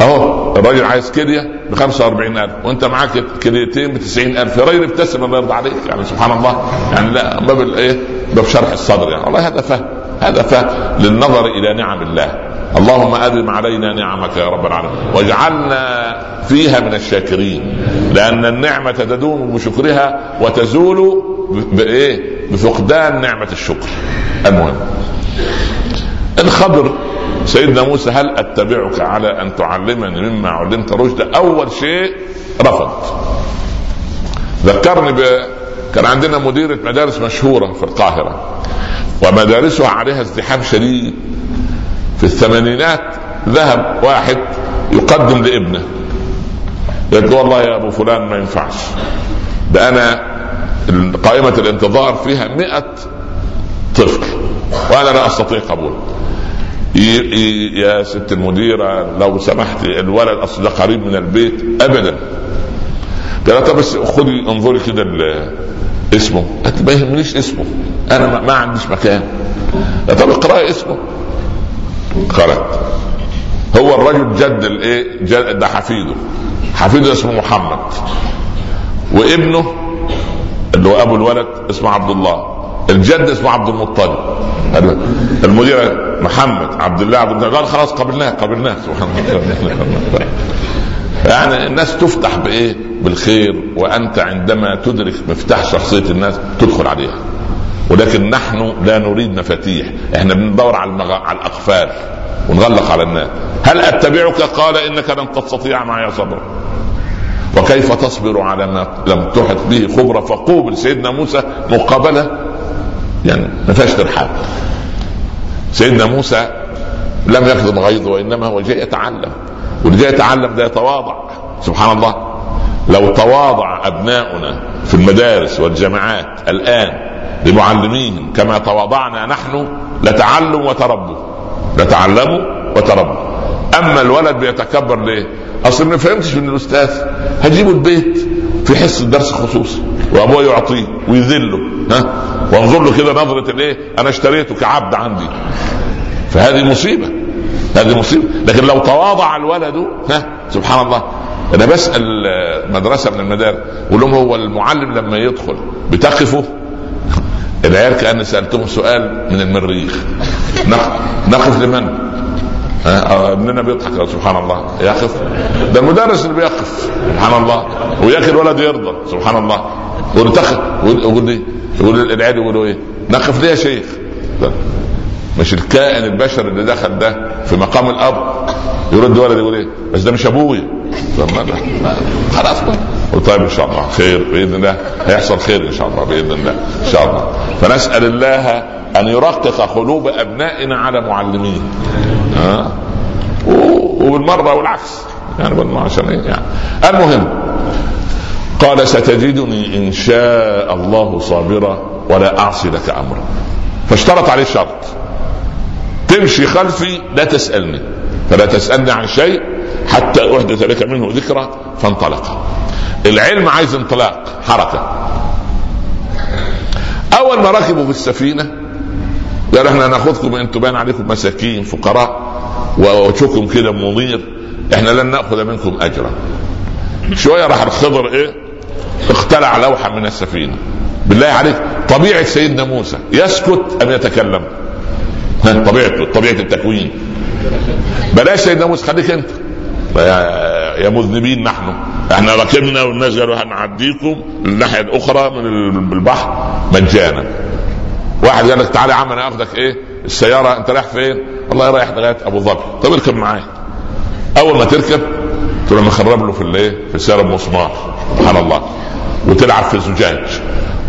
أهو الراجل عايز كلية ب 45000 وأنت معاك كليتين ب 90000 يا راجل ابتسم الله يرضى عليك يعني سبحان الله. يعني لا باب الايه باب شرح الصدر يعني. والله هذا فهم. هذا للنظر إلى نعم الله. اللهم آدم علينا نعمك يا رب العالمين. واجعلنا فيها من الشاكرين. لأن النعمة تدوم بشكرها وتزول بايه بفقدان نعمة الشكر. المهم. الخضر سيدنا موسى هل أتبعك على أن تعلمني مما علمت؟ رشدا أول شيء رفض. ذكرني ب... كان عندنا مديرة مدارس مشهورة في القاهرة. ومدارسها عليها ازدحام شديد. في الثمانينات ذهب واحد يقدم لابنه. يقول والله يا أبو فلان ما ينفعش. ده أنا قائمة الانتظار فيها مئة طفل وأنا لا أستطيع قبوله يا ست المديرة لو سمحت الولد أصل ده قريب من البيت أبدا. قال طب بس خدي انظري كده اسمه. قالت ما يهمنيش اسمه. أنا ما, عنديش مكان. طب اقراي اسمه. قرأت هو الرجل جد الايه؟ جد ده حفيده. حفيده اسمه محمد. وابنه اللي هو أبو الولد اسمه عبد الله. الجد اسمه عبد المطلب. المدير محمد عبد الله عبد الله قال خلاص قبلناه قبلناه. سبحان الله. *laughs* يعني الناس تفتح بإيه؟ بالخير وأنت عندما تدرك مفتاح شخصية الناس تدخل عليها. ولكن نحن لا نريد مفاتيح. إحنا بندور على المغ... على الأقفال ونغلق على الناس. هل أتبعك؟ قال إنك لن تستطيع معي صبرا. وكيف تصبر على ما لم تحط به خبرة؟ فقوبل سيدنا موسى مقابلة. يعني ما فيهاش ترحاب. سيدنا موسى لم يكظم غيظه وإنما هو جاي يتعلم. واللي جاي يتعلم ده يتواضع. سبحان الله. لو تواضع أبناؤنا في المدارس والجامعات الآن لمعلميهم كما تواضعنا نحن لتعلم وتربوا لتعلموا وتربوا أما الولد بيتكبر ليه؟ أصل ما فهمتش من الأستاذ. هجيبه البيت في حصة درس خصوصي وابوه يعطيه ويذله. ها؟ وانظر له كده نظرة الإيه؟ أنا اشتريته كعبد عندي. فهذه مصيبة. هذه مصيبة. لكن لو تواضع الولد ها؟ سبحان الله. أنا بسأل مدرسة من المدارس بقول لهم هو المعلم لما يدخل بتقفوا العيال كأن سألتهم سؤال من المريخ. نقف, لمن؟ ابننا بيضحك سبحان الله. يقف؟ ده المدرس اللي بيقف. سبحان الله. وياك الولد يرضى سبحان الله. تقف يقول لي يقول العيال يقولوا إيه؟ نقف ليه يا شيخ؟ مش الكائن البشري اللي دخل ده في مقام الأب يرد ولد يقول إيه؟ بس ده مش أبويا. خلاص. طيب إن شاء الله. خير بإذن الله. هيحصل خير إن شاء الله بإذن الله. إن شاء الله. فنسأل الله أن يرقق قلوب أبنائنا على معلمين. ها؟ وبالمره والعكس. يعني عشان إيه؟ يعني. المهم قال ستجدني إن شاء الله صابرا ولا أعصي لك أمرا. فاشترط عليه شرط تمشي خلفي لا تسألني. فلا تسألني عن شيء حتى أحدث لك منه ذكرى فانطلق. العلم عايز انطلاق حركة. أول ما ركبوا في السفينة قال إحنا ناخذكم أنتم باين عليكم مساكين فقراء ووجهكم كده منير إحنا لن نأخذ منكم أجرا. شوية راح الخضر إيه؟ اختلع لوحة من السفينة. بالله عليك طبيعة سيدنا موسى يسكت ام يتكلم. طبيعته طبيعة التكوين. بلاش سيدنا موسى خليك أنت. يا مذنبين نحن. إحنا ركبنا والناس قالوا هنعديكم الناحية الأخرى من البحر مجانا. واحد قال لك تعالى يا عم أنا اخدك إيه؟ السيارة أنت رايح فين؟ والله رايح لغاية أبو ظبي. طب اركب معايا. أول ما تركب تروح مخرب له في الايه؟ في السياره بمسمار سبحان الله. وتلعب في الزجاج.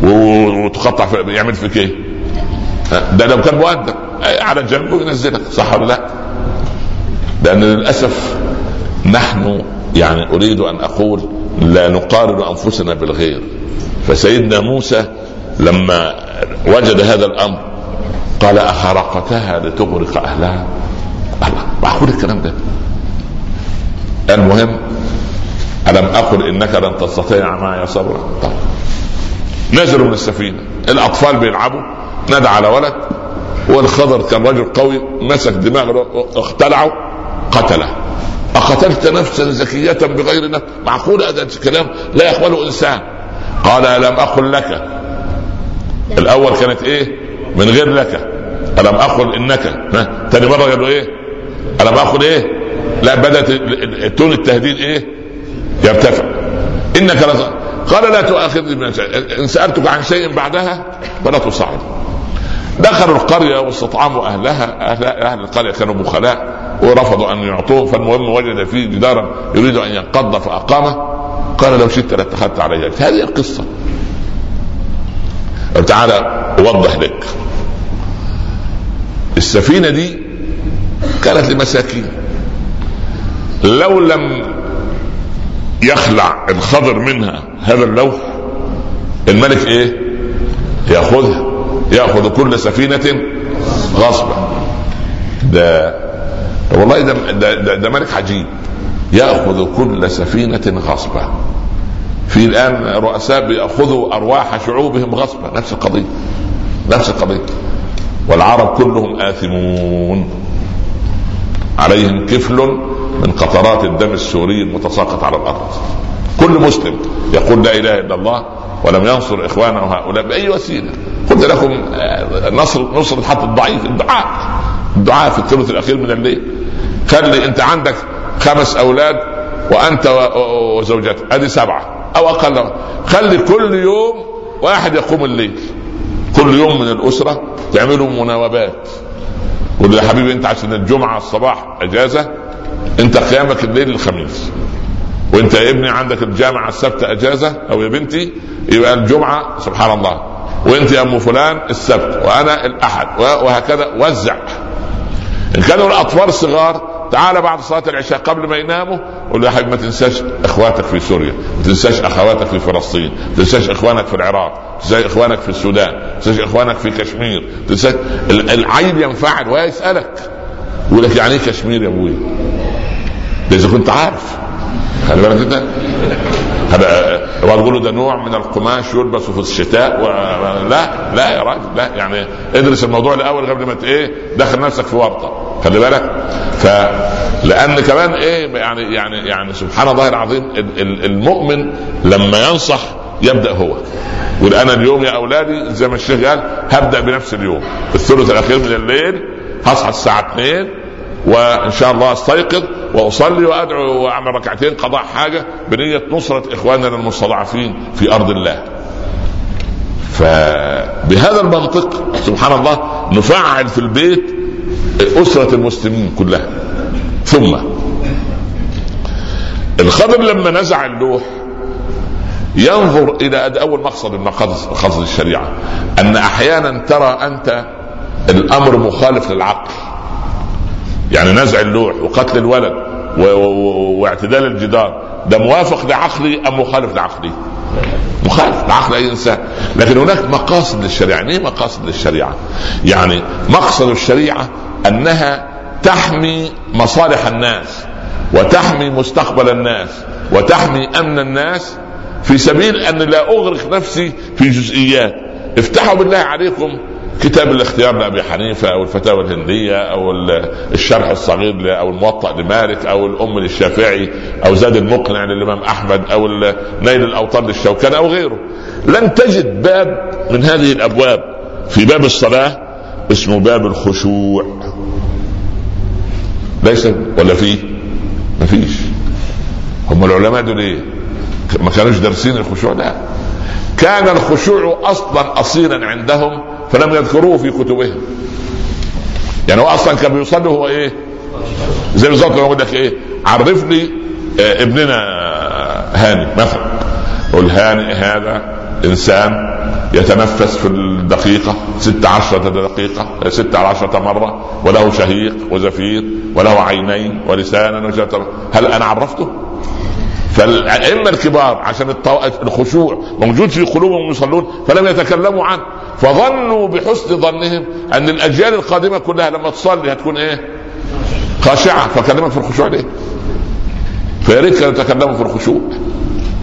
وتقطع في يعمل فيك إيه؟ ده لو كان مؤدب. على جنبه ينزلك صح ولا لا؟ لأن للأسف نحن يعني أريد أن أقول لا نقارن أنفسنا بالغير. فسيدنا موسى لما وجد هذا الأمر قال اخرقتها لتغرق أهلها؟ معقول الكلام ده. المهم ألم أقل إنك لن تستطيع معي صبرا طيب. نزلوا من السفينة. الأطفال بيلعبوا نادى على ولد والخضر كان رجل قوي مسك دماغه اختلعه قتله. أقتلت نفسا زكية بغير نفس؟ معقول هذا الكلام؟ لا يقبله إنسان. قال ألم أقل لك؟ الأول كانت إيه؟ من غير لك. ألم أقل إنك؟ ها؟ تاني مرة قالوا إيه؟ ألم أقل إيه؟ لا بدأت تون التهديد إيه؟ يرتفع. إنك لز... قال لا تؤاخذني إن سألتك عن شيء بعدها فلا تصعد دخلوا القرية واستطعموا أهلها أهل, أهل القرية كانوا بخلاء ورفضوا أن يعطوه فالمهم وجد فيه جدارا يريد أن ينقض فأقامه قال لو شئت لاتخذت علي هذه القصة. تعالى أوضح لك. السفينة دي كانت لمساكين. لو لم يخلع الخضر منها هذا اللوح الملك إيه؟ يأخذها. يأخذ كل سفينة غصبا. ده والله ده ده, ده, ملك عجيب. يأخذ كل سفينة غصبا. في الآن رؤساء بيأخذوا أرواح شعوبهم غصبا. نفس القضية. نفس القضية. والعرب كلهم آثمون. عليهم كفل من قطرات الدم السوري المتساقط على الأرض. كل مسلم يقول لا إله إلا الله ولم ينصر إخوانه هؤلاء بأي وسيلة. قلت لكم نصر نصر حتى الضعيف الدعاء. الدعاء في الثلث الأخير من الليل. خلي أنت عندك خمس أولاد وأنت وزوجتك ادي سبعة أو أقل. خلي كل يوم واحد يقوم الليل. كل يوم من الأسرة تعملوا مناوبات. قول يا حبيبي أنت عشان الجمعة الصباح إجازة أنت قيامك الليل الخميس. وانت يا ابني عندك الجامعة السبت أجازة أو يا بنتي يبقى الجمعة سبحان الله. وانت يا أم فلان السبت وأنا الأحد وهكذا. وزع. إن كانوا الأطفال صغار تعال بعد صلاة العشاء قبل ما يناموا قول له يا حبيبي ما تنساش إخواتك في سوريا ما تنساش أخواتك في فلسطين ما تنساش إخوانك في العراق ما تنساش إخوانك في السودان ما تنساش إخوانك في كشمير ما تنساش ينفعل ويسألك يقول لك يعني إيه كشمير يا أبوي؟ إذا كنت عارف. خلي بالك انت. وتقول له ده نوع من القماش يلبس في الشتاء و... لا لا يا راجل لا يعني ادرس الموضوع الأول قبل ما إيه دخل نفسك في ورطة خلي بالك. ف لأن كمان إيه يعني يعني يعني سبحان الله العظيم ال- ال- المؤمن لما ينصح يبدأ هو. يقول أنا اليوم يا أولادي زي ما الشيخ قال هبدأ بنفس اليوم. الثلث الأخير من الليل هصحى الساعة 2 وإن شاء الله أستيقظ وأصلي وأدعو وأعمل ركعتين قضاء حاجة بنية نصرة إخواننا المستضعفين في أرض الله. فبهذا المنطق سبحان الله نفعل في البيت أسرة المسلمين كلها. ثم الخضر لما نزع اللوح ينظر إلى أول مقصد من مقاصد الشريعة أن أحيانا ترى أنت الأمر مخالف للعقل يعني نزع اللوح وقتل الولد و- و- واعتدال الجدار. ده موافق لعقلي أم مخالف لعقلي؟ مخالف لعقل أي إنسان. لكن هناك مقاصد للشريعة. يعني إيه مقاصد للشريعة؟ يعني مقصد الشريعة أنها تحمي مصالح الناس وتحمي مستقبل الناس وتحمي أمن الناس في سبيل أن لا أغرق نفسي في جزئيات. افتحوا بالله عليكم كتاب الاختيار لأبي حنيفة أو الفتاوى الهندية أو ال- الشرح الصغير أو الموطأ لمالك أو الأم للشافعي أو زاد المقنع للإمام أحمد أو نيل الاوطار للشوكاني أو غيره. لن تجد باب من هذه الأبواب في باب الصلاة اسمه باب الخشوع. ليس ولا فيه؟ ما فيش. هم العلماء دول إيه؟ ما كانوش دارسين الخشوع لا. كان الخشوع أصلا اصيلا عندهم فلم يذكروه في كتبهم. يعني هو أصلا كان بيصلي هو إيه؟ زي بالظبط لما أقول لك إيه؟ عرف لي آه، ابننا هاني مثلا. قول هاني هذا إنسان يتنفس في الدقيقة ست عشرة دقيقة ست عشرة مرة وله شهيق وزفير وله عينين ولسانا وشهادة هل أنا عرفته؟ فالأئمة الكبار عشان الخشوع موجود في قلوبهم يصلون فلم يتكلموا عنه. فظنوا بحسن ظنهم أن الأجيال القادمة كلها لما تصلي هتكون إيه؟ خاشعة فكلمك في الخشوع ليه؟ فيا ريت كانوا يتكلموا في الخشوع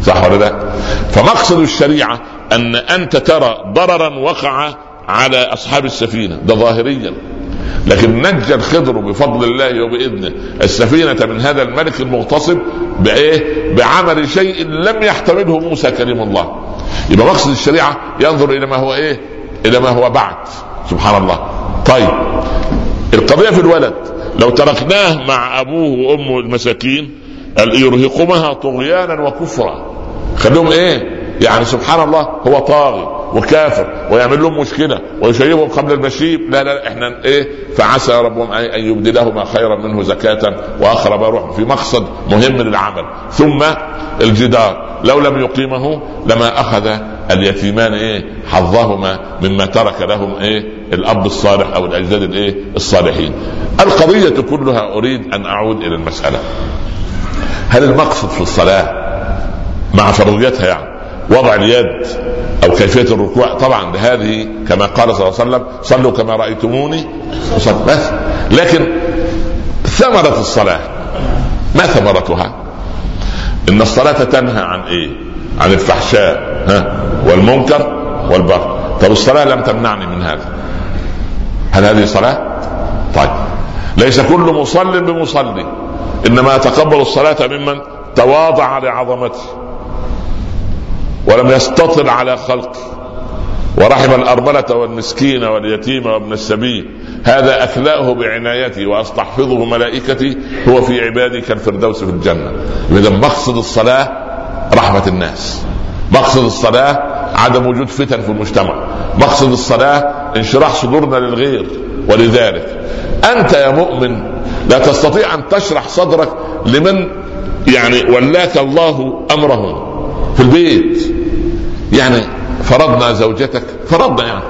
صح ولا لا؟ فمقصد الشريعة أن أنت ترى ضررا وقع على أصحاب السفينة ده ظاهريا لكن نجى الخضر بفضل الله وبإذنه السفينة من هذا الملك المغتصب بإيه؟ بعمل شيء لم يحتمله موسى كريم الله يبقى مقصد الشريعة ينظر إلى ما هو إيه؟ إلى ما هو بعد. سبحان الله. طيب. القضية في الولد. لو تركناه مع أبوه وأمه المساكين يرهقهما طغيانا وكفرا. خليهم إيه؟ يعني سبحان الله هو طاغي وكافر ويعمل لهم مشكلة ويشيبهم قبل المشيب. لا لا إحنا إيه؟ فعسى ربهم ان يبدلهما خيرا منه زكاة واقرب روح في مقصد مهم للعمل. ثم الجدار. لو لم يقيمه لما أخذ اليتيمان إيه؟ حظهما مما ترك لهم إيه؟ الأب الصالح أو الأجداد الإيه؟ الصالحين. القضية كلها أريد أن أعود إلى المسألة. هل المقصد في الصلاة مع فرضيتها يعني وضع اليد أو كيفية الركوع؟ طبعا هذه كما قال صلى الله عليه وسلم صلوا كما رأيتموني بس. لكن ثمرة الصلاة ما ثمرتها؟ إن الصلاة تنهى عن إيه؟ عن الفحشاء ها؟ والمنكر والبغي طب الصلاة لم تمنعني من هذا. هل هذه صلاة؟ طيب. ليس كل مصل بمصلي. إنما يتقبل الصلاة ممن تواضع لعظمته ولم يستطل على خلقه ورحم الأرملة والمسكين واليتيم وابن السبيل. هذا أكلأه بعنايتي وأستحفظه ملائكتي هو في عبادي كالفردوس في الجنة. إذا مقصد الصلاة رحمة الناس. مقصد الصلاة عدم وجود فتن في المجتمع. مقصد الصلاة انشراح صدورنا للغير ولذلك. أنت يا مؤمن لا تستطيع أن تشرح صدرك لمن يعني ولاك الله أمرهم في البيت. يعني فرضنا زوجتك فرضنا يعني.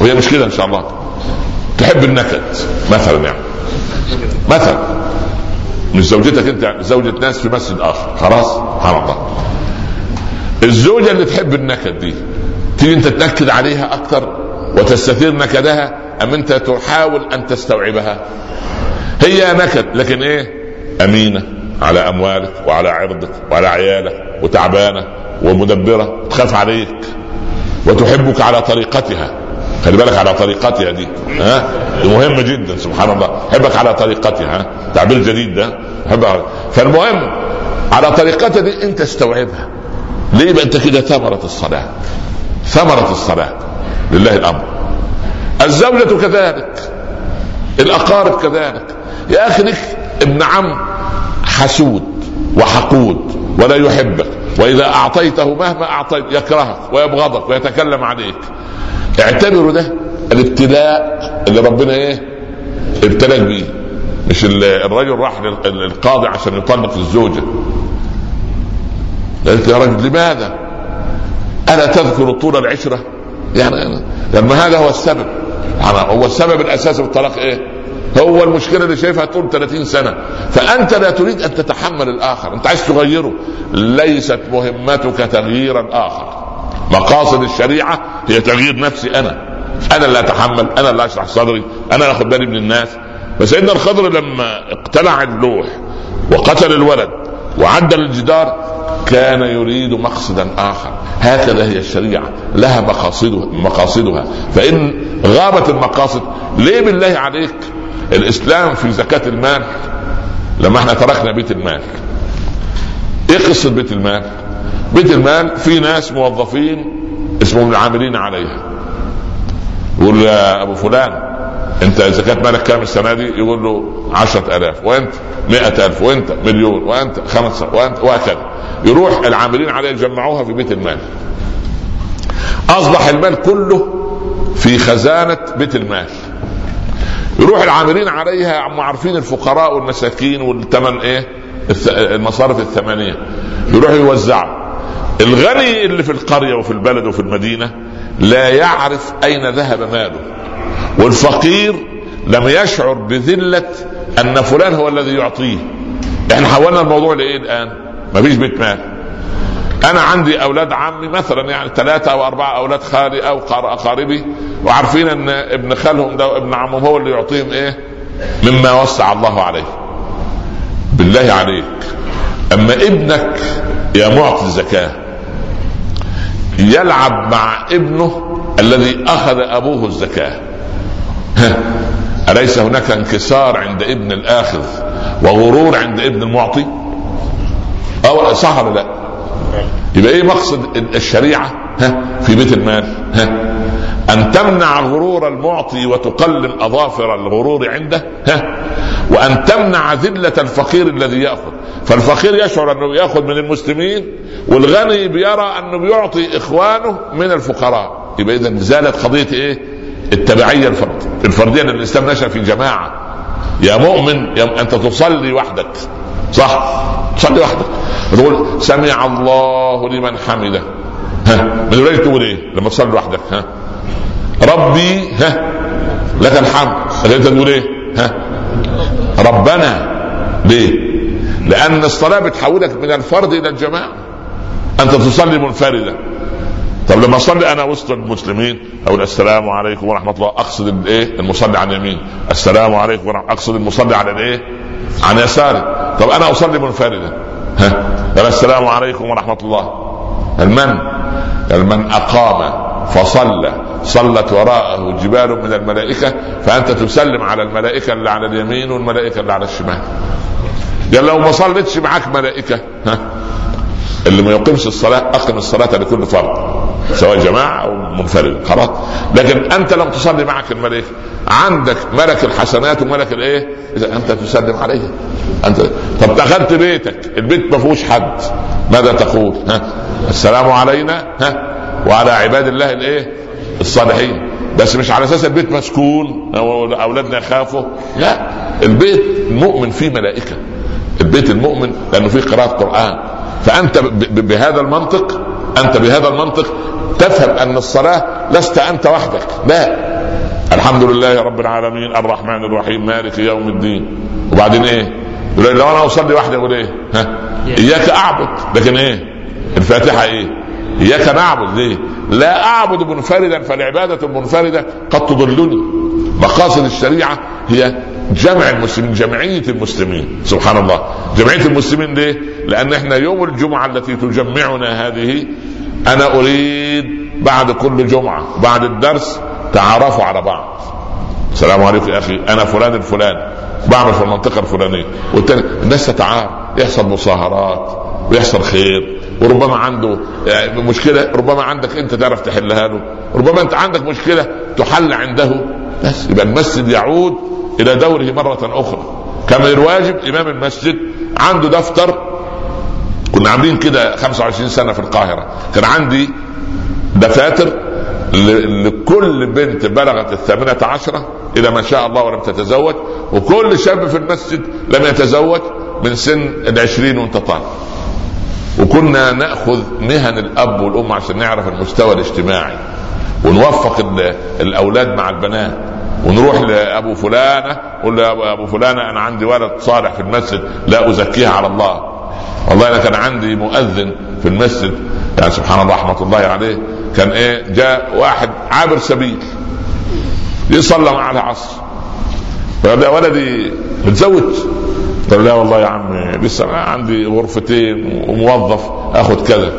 وهي مش كده إن شاء الله. تحب النكد مثلا يعني. مثلا. مش زوجتك أنت زوجة ناس في مسجد آخر. خلاص؟ سبحان الله الزوجة اللي تحب النكد دي تيجي انت تنكد عليها أكثر وتستثير نكدها أم انت تحاول أن تستوعبها؟ هي نكد لكن إيه؟ أمينة على أموالك وعلى عرضك وعلى عيالك وتعبانة ومدبرة تخاف عليك وتحبك على طريقتها. خلي بالك على طريقتها دي ها؟ دي مهمه جدا سبحان الله. حبك على طريقتها ها؟ تعبير جديد ده حبك فالمهم على طريقتها دي أنت استوعبها. ليه؟ بقى أنت كده ثمرة الصلاة. ثمرة الصلاة. لله الأمر. الزوجة كذلك. الأقارب كذلك. يا أخي لك ابن عم حسود وحقود ولا يحبك. وإذا أعطيته مهما أعطيت يكرهك ويبغضك ويتكلم عليك. اعتبروا ده الابتلاء اللي ربنا إيه؟ ابتلاك بيه. مش الرجل راح للقاضي عشان يطلق الزوجة. قالت يا رجل لماذا؟ ألا تذكر طول العشرة؟ يعني لما هذا هو السبب. يعني هو السبب الاساسي في الطلاق إيه؟ هو المشكلة اللي شايفها طول 30 سنة. فأنت لا تريد أن تتحمل الآخر. أنت عايز تغيره. ليست مهمتك تغيير الآخر. مقاصد الشريعة هي تغيير نفسي أنا. أنا اللي أتحمل أنا اللي أشرح صدري أنا اللي آخد بالي من الناس. فسيدنا الخضر لما اقتلع اللوح وقتل الولد وعدل الجدار كان يريد مقصدا آخر. هكذا هي الشريعة. لها مقاصدها مقاصدها. فإن غابت المقاصد ليه بالله عليك؟ الإسلام في زكاة المال لما إحنا تركنا بيت المال. إيه قصه بيت المال. بيت المال في ناس موظفين اسمهم العاملين عليها. يقول يا أبو فلان أنت زكاة مالك كام السنة دي؟ يقول له عشرة آلاف. وأنت؟ مئة ألف وأنت؟ مليون. وأنت؟ خمسة. وأنت؟ وهكذا. يروح العاملين عليه يجمعوها في بيت المال. أصبح المال كله في خزانة بيت المال. يروح العاملين عليها هم عارفين الفقراء والمساكين والثمن إيه؟ المصارف الثمانية يروحوا يوزعوا. الغني اللي في القرية وفي البلد وفي المدينة لا يعرف أين ذهب ماله. والفقير لم يشعر بذلة أن فلان هو الذي يعطيه. إحنا حولنا الموضوع لإيه الآن؟ مفيش بيت مال. أنا عندي أولاد عمي مثلا يعني ثلاثة أو أربعة أولاد خالي أو اقاربي وعارفين إن ابن خالهم ده وابن عمهم هو اللي يعطيهم إيه؟ مما وسع الله عليه. بالله عليك. أما ابنك يا معطي الزكاة يلعب مع ابنه الذي أخذ أبوه الزكاة. أليس هناك انكسار عند ابن الآخذ وغرور عند ابن المعطي؟ أو صح ولا لا؟ يبقى إيه مقصد الشريعة؟ ها في بيت المال ها أن تمنع غرور المعطي وتقلم أظافر الغرور عنده ها وأن تمنع ذلة الفقير الذي يأخذ. فالفقير يشعر أنه يأخذ من المسلمين والغني بيرى أنه بيعطي إخوانه من الفقراء. يبقى اذا زالت قضية إيه؟ التبعية الفرد. الفردية لأن الإسلام نشأ في جماعة. يا مؤمن يا أنت تصلي وحدك. صح؟ تصلي وحدك تقول سمع الله لمن حمده. ها؟ من غير تقول إيه؟ لما تصلي لوحدك ها؟ ربي ها؟ لك الحمد. انت تقول إيه؟ ها؟ ربنا. ليه؟ لأن الصلاة بتحولك من الفرد إلى الجماعة. أنت تصلي منفردا طب لما أصلي أنا وسط المسلمين أقول السلام عليكم ورحمة الله. أقصد الايه المصلي عن اليمين. السلام عليكم ورحمة أقصد المصلي على الإيه؟ عن يساري. طب أنا أصلي منفردا. ها؟ السلام عليكم ورحمة الله. المن من أقام فصلى. صلت وراءه جبال من الملائكة فأنت تسلم على الملائكة اللي على اليمين والملائكة اللي على الشمال. قال لو ما صلتش معاك ملائكة ها؟ اللي ما يقيمش الصلاة أقم الصلاة لكل فرد. سواء جماعة أو منفرد خلاص. لكن أنت لم تصلي معك الملائكه عندك ملك الحسنات وملك الإيه؟ إذا أنت تسلم عليه. أنت طب دخلت بيتك البيت ما فيهوش حد. ماذا تقول؟ ها؟ السلام علينا ها؟ وعلى عباد الله الإيه؟ الصالحين. بس مش على أساس البيت مسكون أو أولادنا يخافوا. لا البيت المؤمن فيه ملائكة. البيت المؤمن لأنه فيه قراءة قرآن. فأنت بهذا المنطق أنت بهذا المنطق تفهم أن الصلاة لست أنت وحدك لا الحمد لله رب العالمين الرحمن الرحيم مالك يوم الدين وبعدين إيه يقول لو أنا أصلي واحدة يقول إيه؟ ها؟ إياك أعبد لكن إيه؟ الفاتحة إيه؟ إياك نعبد ليه؟ لا أعبد منفردا فالعبادة المنفرده قد تضلني مقاصد الشريعة هي جمع المسلمين جمعية المسلمين. سبحان الله. جمعية المسلمين ليه؟ لأن إحنا يوم الجمعة التي تجمعنا هذه أنا أريد بعد كل جمعة بعد الدرس تعرفوا على بعض. السلام عليكم يا أخي. أنا فلان الفلاني. بعمل في المنطقة الفلانية. والتاني الناس تتعارف. يحصل مصاهرات ويحصل خير. وربما عنده يعني مشكلة ربما عندك أنت تعرف تحلها له ربما أنت عندك مشكلة تحل عنده. بس. يبقى المسجد يعود إلى دوره مرة أخرى. كما الواجب إمام المسجد عنده دفتر. كنا عاملين كده 25 سنة في القاهرة. كان عندي دفاتر لكل بنت بلغت الثامنة عشرة. إلى ما شاء الله ولم تتزوج. وكل شاب في المسجد لم يتزوج من سن العشرين وانت طالع وكنا نأخذ مهن الأب والأم عشان نعرف المستوى الاجتماعي. ونوفق ال- الأولاد مع البنات. ونروح لأبو فلانة قول له يا ابو فلانة أنا عندي ولد صالح في المسجد لا أزكيها على الله. والله أنا كان عندي مؤذن في المسجد يعني سبحان الله رحمة الله عليه كان إيه جاء واحد عابر سبيل يصلى مع العصر. فقال يا ولدي متزوج؟ قال لا والله يا عمي لسه أنا عندي غرفتين وموظف آخذ كذا.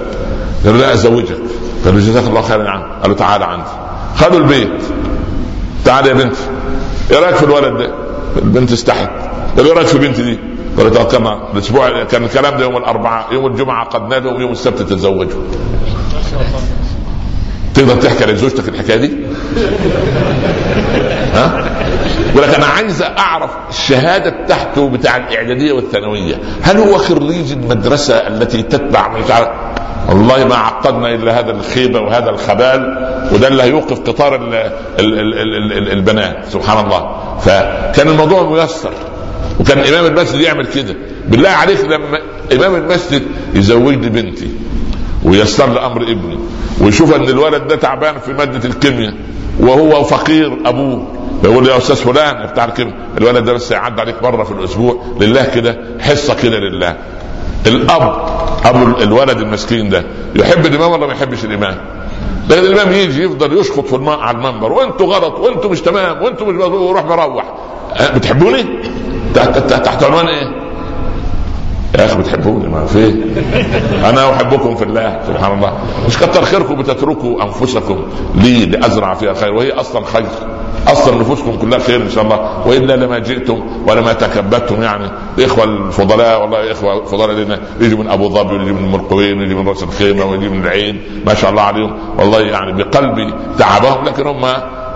قال لا أزوجك. قال له جزاك الله خيرا يا عم. قال له تعالى عندي. خدوا البيت. تعالى يا بنتي إيه رأيك في الولد ده؟ البنت استحت قال إيه رأيك في بنتي دي؟ قال له توكلنا الأسبوع كان الكلام ده يوم الأربعاء يوم الجمعة عقدنا له ويوم السبت تزوجوا تقدر تحكي لزوجتك الحكاية دي؟ *laughs* ها؟ يقول لك أنا عايز أعرف الشهادة بتاعته بتاع الإعدادية والثانوية، هل هو خريج المدرسة التي تتبع مش عارف والله ما عقدنا إلا هذا الخيبة وهذا الخبال وده اللي هيوقف قطار ال ال ال ال ال البنات سبحان الله. فكان الموضوع ميسر. وكان إمام المسجد يعمل كده. بالله عليك لما إمام المسجد يزوجني بنتي ويسر لي أمر ابني ويشوف إن الولد ده تعبان في مادة الكيمياء وهو فقير أبوه. يقول يا أستاذ فلان بتاع الكيمياء الولد ده بس يعدي عليك مرة في الأسبوع. لله كده حصة كده لله. الأب ابو الولد المسكين ده يحب الإمام ولا ما يحبش الإمام؟ لكن الإمام يجي يفضل يشخط في الماء على المنبر وأنتوا غلط وأنتوا مش تمام وأنتوا مش ويروح مروح أه، بتحبوني؟ تحت, تحت عنوان إيه؟ يا أخي بتحبوني ما في أنا أحبكم في الله سبحان الله. مش كتر خيركم بتتركوا أنفسكم لي لأزرع فيها خير وهي أصلا خير. أصلا نفوسكم كلها خير إن شاء الله. وإلا لما جئتم ولما تكبدتم يعني. الاخوه الفضلاء والله إخوة فضلاء لنا يجوا من أبو ظبي ويجي من المرقوين ويجي من رأس الخيمة ويجي من العين. ما شاء الله عليهم. والله يعني بقلبي تعبهم لكن هم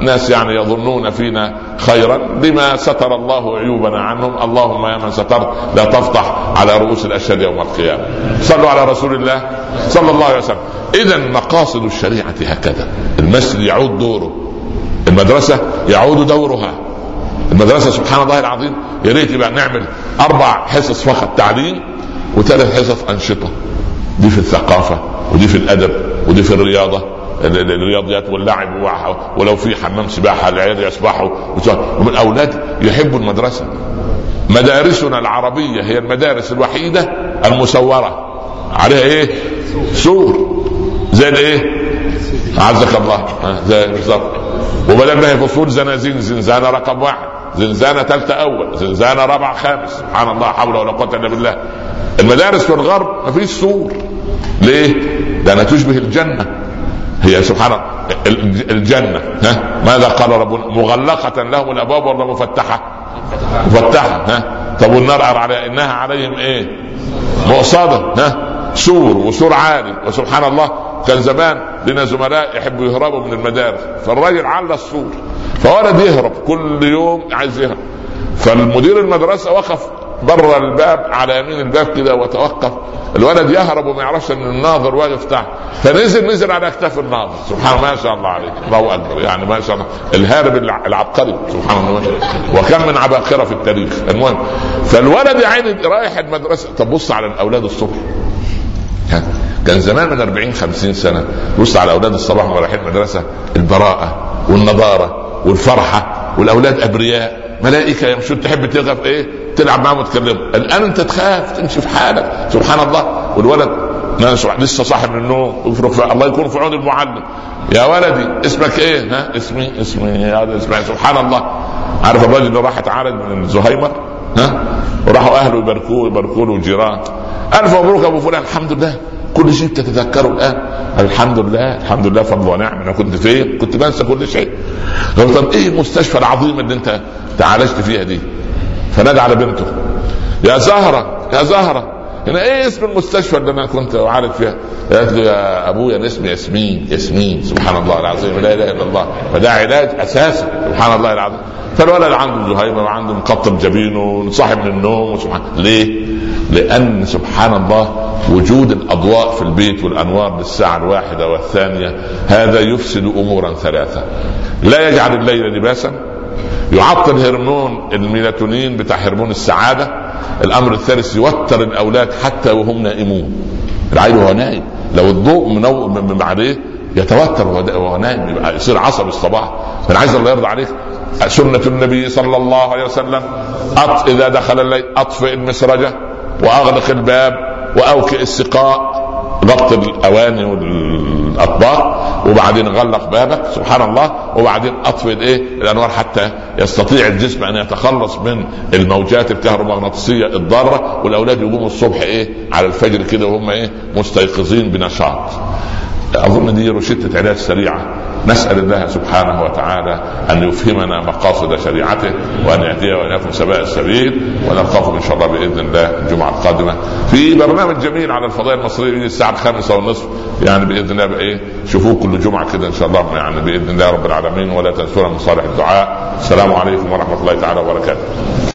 ناس يعني يظنون فينا خيرا بما ستر الله عيوبنا عنهم. اللهم يا من سترت لا تفتح على رؤوس الأشهاد يوم القيامة. صلوا على رسول الله صلى الله عليه وسلم. اذا مقاصد الشريعة هكذا. المسجد يعود دوره. المدرسة يعود دورها. المدرسة سبحان الله العظيم يا ريت يبقى نعمل أربع حصص فقط تعليم وثلاث حصص أنشطة. دي في الثقافة ودي في الأدب ودي في الرياضة. ال- ال- الرياضيات واللعب ولو في حمام سباحة العيال يسبحوا ومن أولاد يحبوا المدرسة. مدارسنا العربية هي المدارس الوحيدة المسوره عليها إيه؟ سور. زي الايه؟ عزك الله. زي بالظبط وبدل ما هي فصول زنازين زنزانه رقم واحد. زنزانه ثالثة أول. زنزانه رابعه خامس. سبحان الله حول ولا قوة إلا بالله. المدارس في الغرب ما فيش سور. ليه؟ لأنها تشبه الجنة. هي سبحان الله ال- الجنة. ها؟ ماذا قال ربنا مغلقة لهم الأبواب ولا مفتحة؟ مفتحة ها؟ طب والنار على إنها عليهم إيه؟ مؤصده ها؟ سور وسور عالي. وسبحان الله كان زمان لنا زملاء يحبوا يهربوا من المدارس. فالراجل على السور. فولد يهرب كل يوم عايز يهرب. فالمدير المدرسة وقف بره الباب على يمين الباب كده وتوقف. الولد يهرب وما يعرفش إن الناظر واقف تحت. فنزل نزل على اكتاف الناظر. سبحان الله ما شاء الله عليك. الله أكبر. يعني ما شاء الله. الهارب الع- العبقري. سبحان الله. وكم من عباقرة في التاريخ. المهم فالولد يا عيني رايح المدرسة. طب بص على الأولاد الصبح. كان زمان من 40 50 سنة. بص على أولاد الصباح وهم رايحين المدرسة. البراءة والنضارة والفرحة والأولاد أبرياء. ملائكة يمشون. تحب تغف إيه؟ تلعب معاهم وتكلمه الآن أنت تخاف تمشي في حالك. سبحان الله. والولد لسه صاحي من النوم الله يكون في عون المعلم. يا ولدي اسمك إيه؟ ها؟ اسمي اسمي هذا اسمي. سبحان الله. عارف الراجل اللي راح اتعالج من زهيمر ها؟ وراحوا أهله يباركوه يباركوا له جيران الف مبروك أبو فلان الحمد لله. كل شيء تتذكره الآن. الحمد لله الحمد لله فضل ونعم. أنا كنت فين؟ كنت بنسى كل شيء. طب إيه المستشفى العظيمه اللي أنت تعالجت فيها دي؟ فنادى على بنته يا زهرة يا زهرة هنا إيه اسم المستشفى اللي أنا كنت أعالج فيها؟ قالت له يا أبويا أنا اسمي ياسمين ياسمين سبحان الله العظيم لا إله إلا الله فده علاج أساسي سبحان الله العظيم فالولد عنده زهايمر وعنده مقطب جبينه وصاحي من النوم وسبحان ليه؟ لأن سبحان الله وجود الأضواء في البيت والأنوار للساعه الواحدة والثانية هذا يفسد أمورا ثلاثة لا يجعل الليل لباسا يعطل هرمون الميلاتونين بتاع هرمون السعادة. الأمر الثالث يوتر الأولاد حتى وهم نائمون. العيل وهو نايم لو الضوء منو عليه يتوتر وهو نايم يصير عصبي الصباح. فانا عايز الله يرضى عليك سنة النبي صلى الله عليه وسلم أط... إذا دخل الليل أطفئ المسرجة وأغلق الباب وأوكئ السقاء. ضبط الأواني والاطباق وبعدين غلق بابك سبحان الله وبعدين أطفئ الايه الأنوار حتى يستطيع الجسم أن يتخلص من الموجات الكهرومغناطيسية الضارة والأولاد يقوموا الصبح إيه؟ على الفجر كده وهم إيه؟ مستيقظين بنشاط. أظن دي روشتة علاج سريعة. نسأل الله سبحانه وتعالى أن يفهمنا مقاصد شريعته وأن يهدي وإياكم سواء السبيل ونلقاكم إن شاء الله بإذن الله الجمعة القادمة في برنامج جميل على الفضائل المصريه الساعة الخامسة والنصف. يعني بإذن الله إيه شوفوه كل جمعة كده إن شاء الله. يعني بإذن الله رب العالمين ولا تنسونا من صالح الدعاء. السلام عليكم ورحمة الله تعالى وبركاته.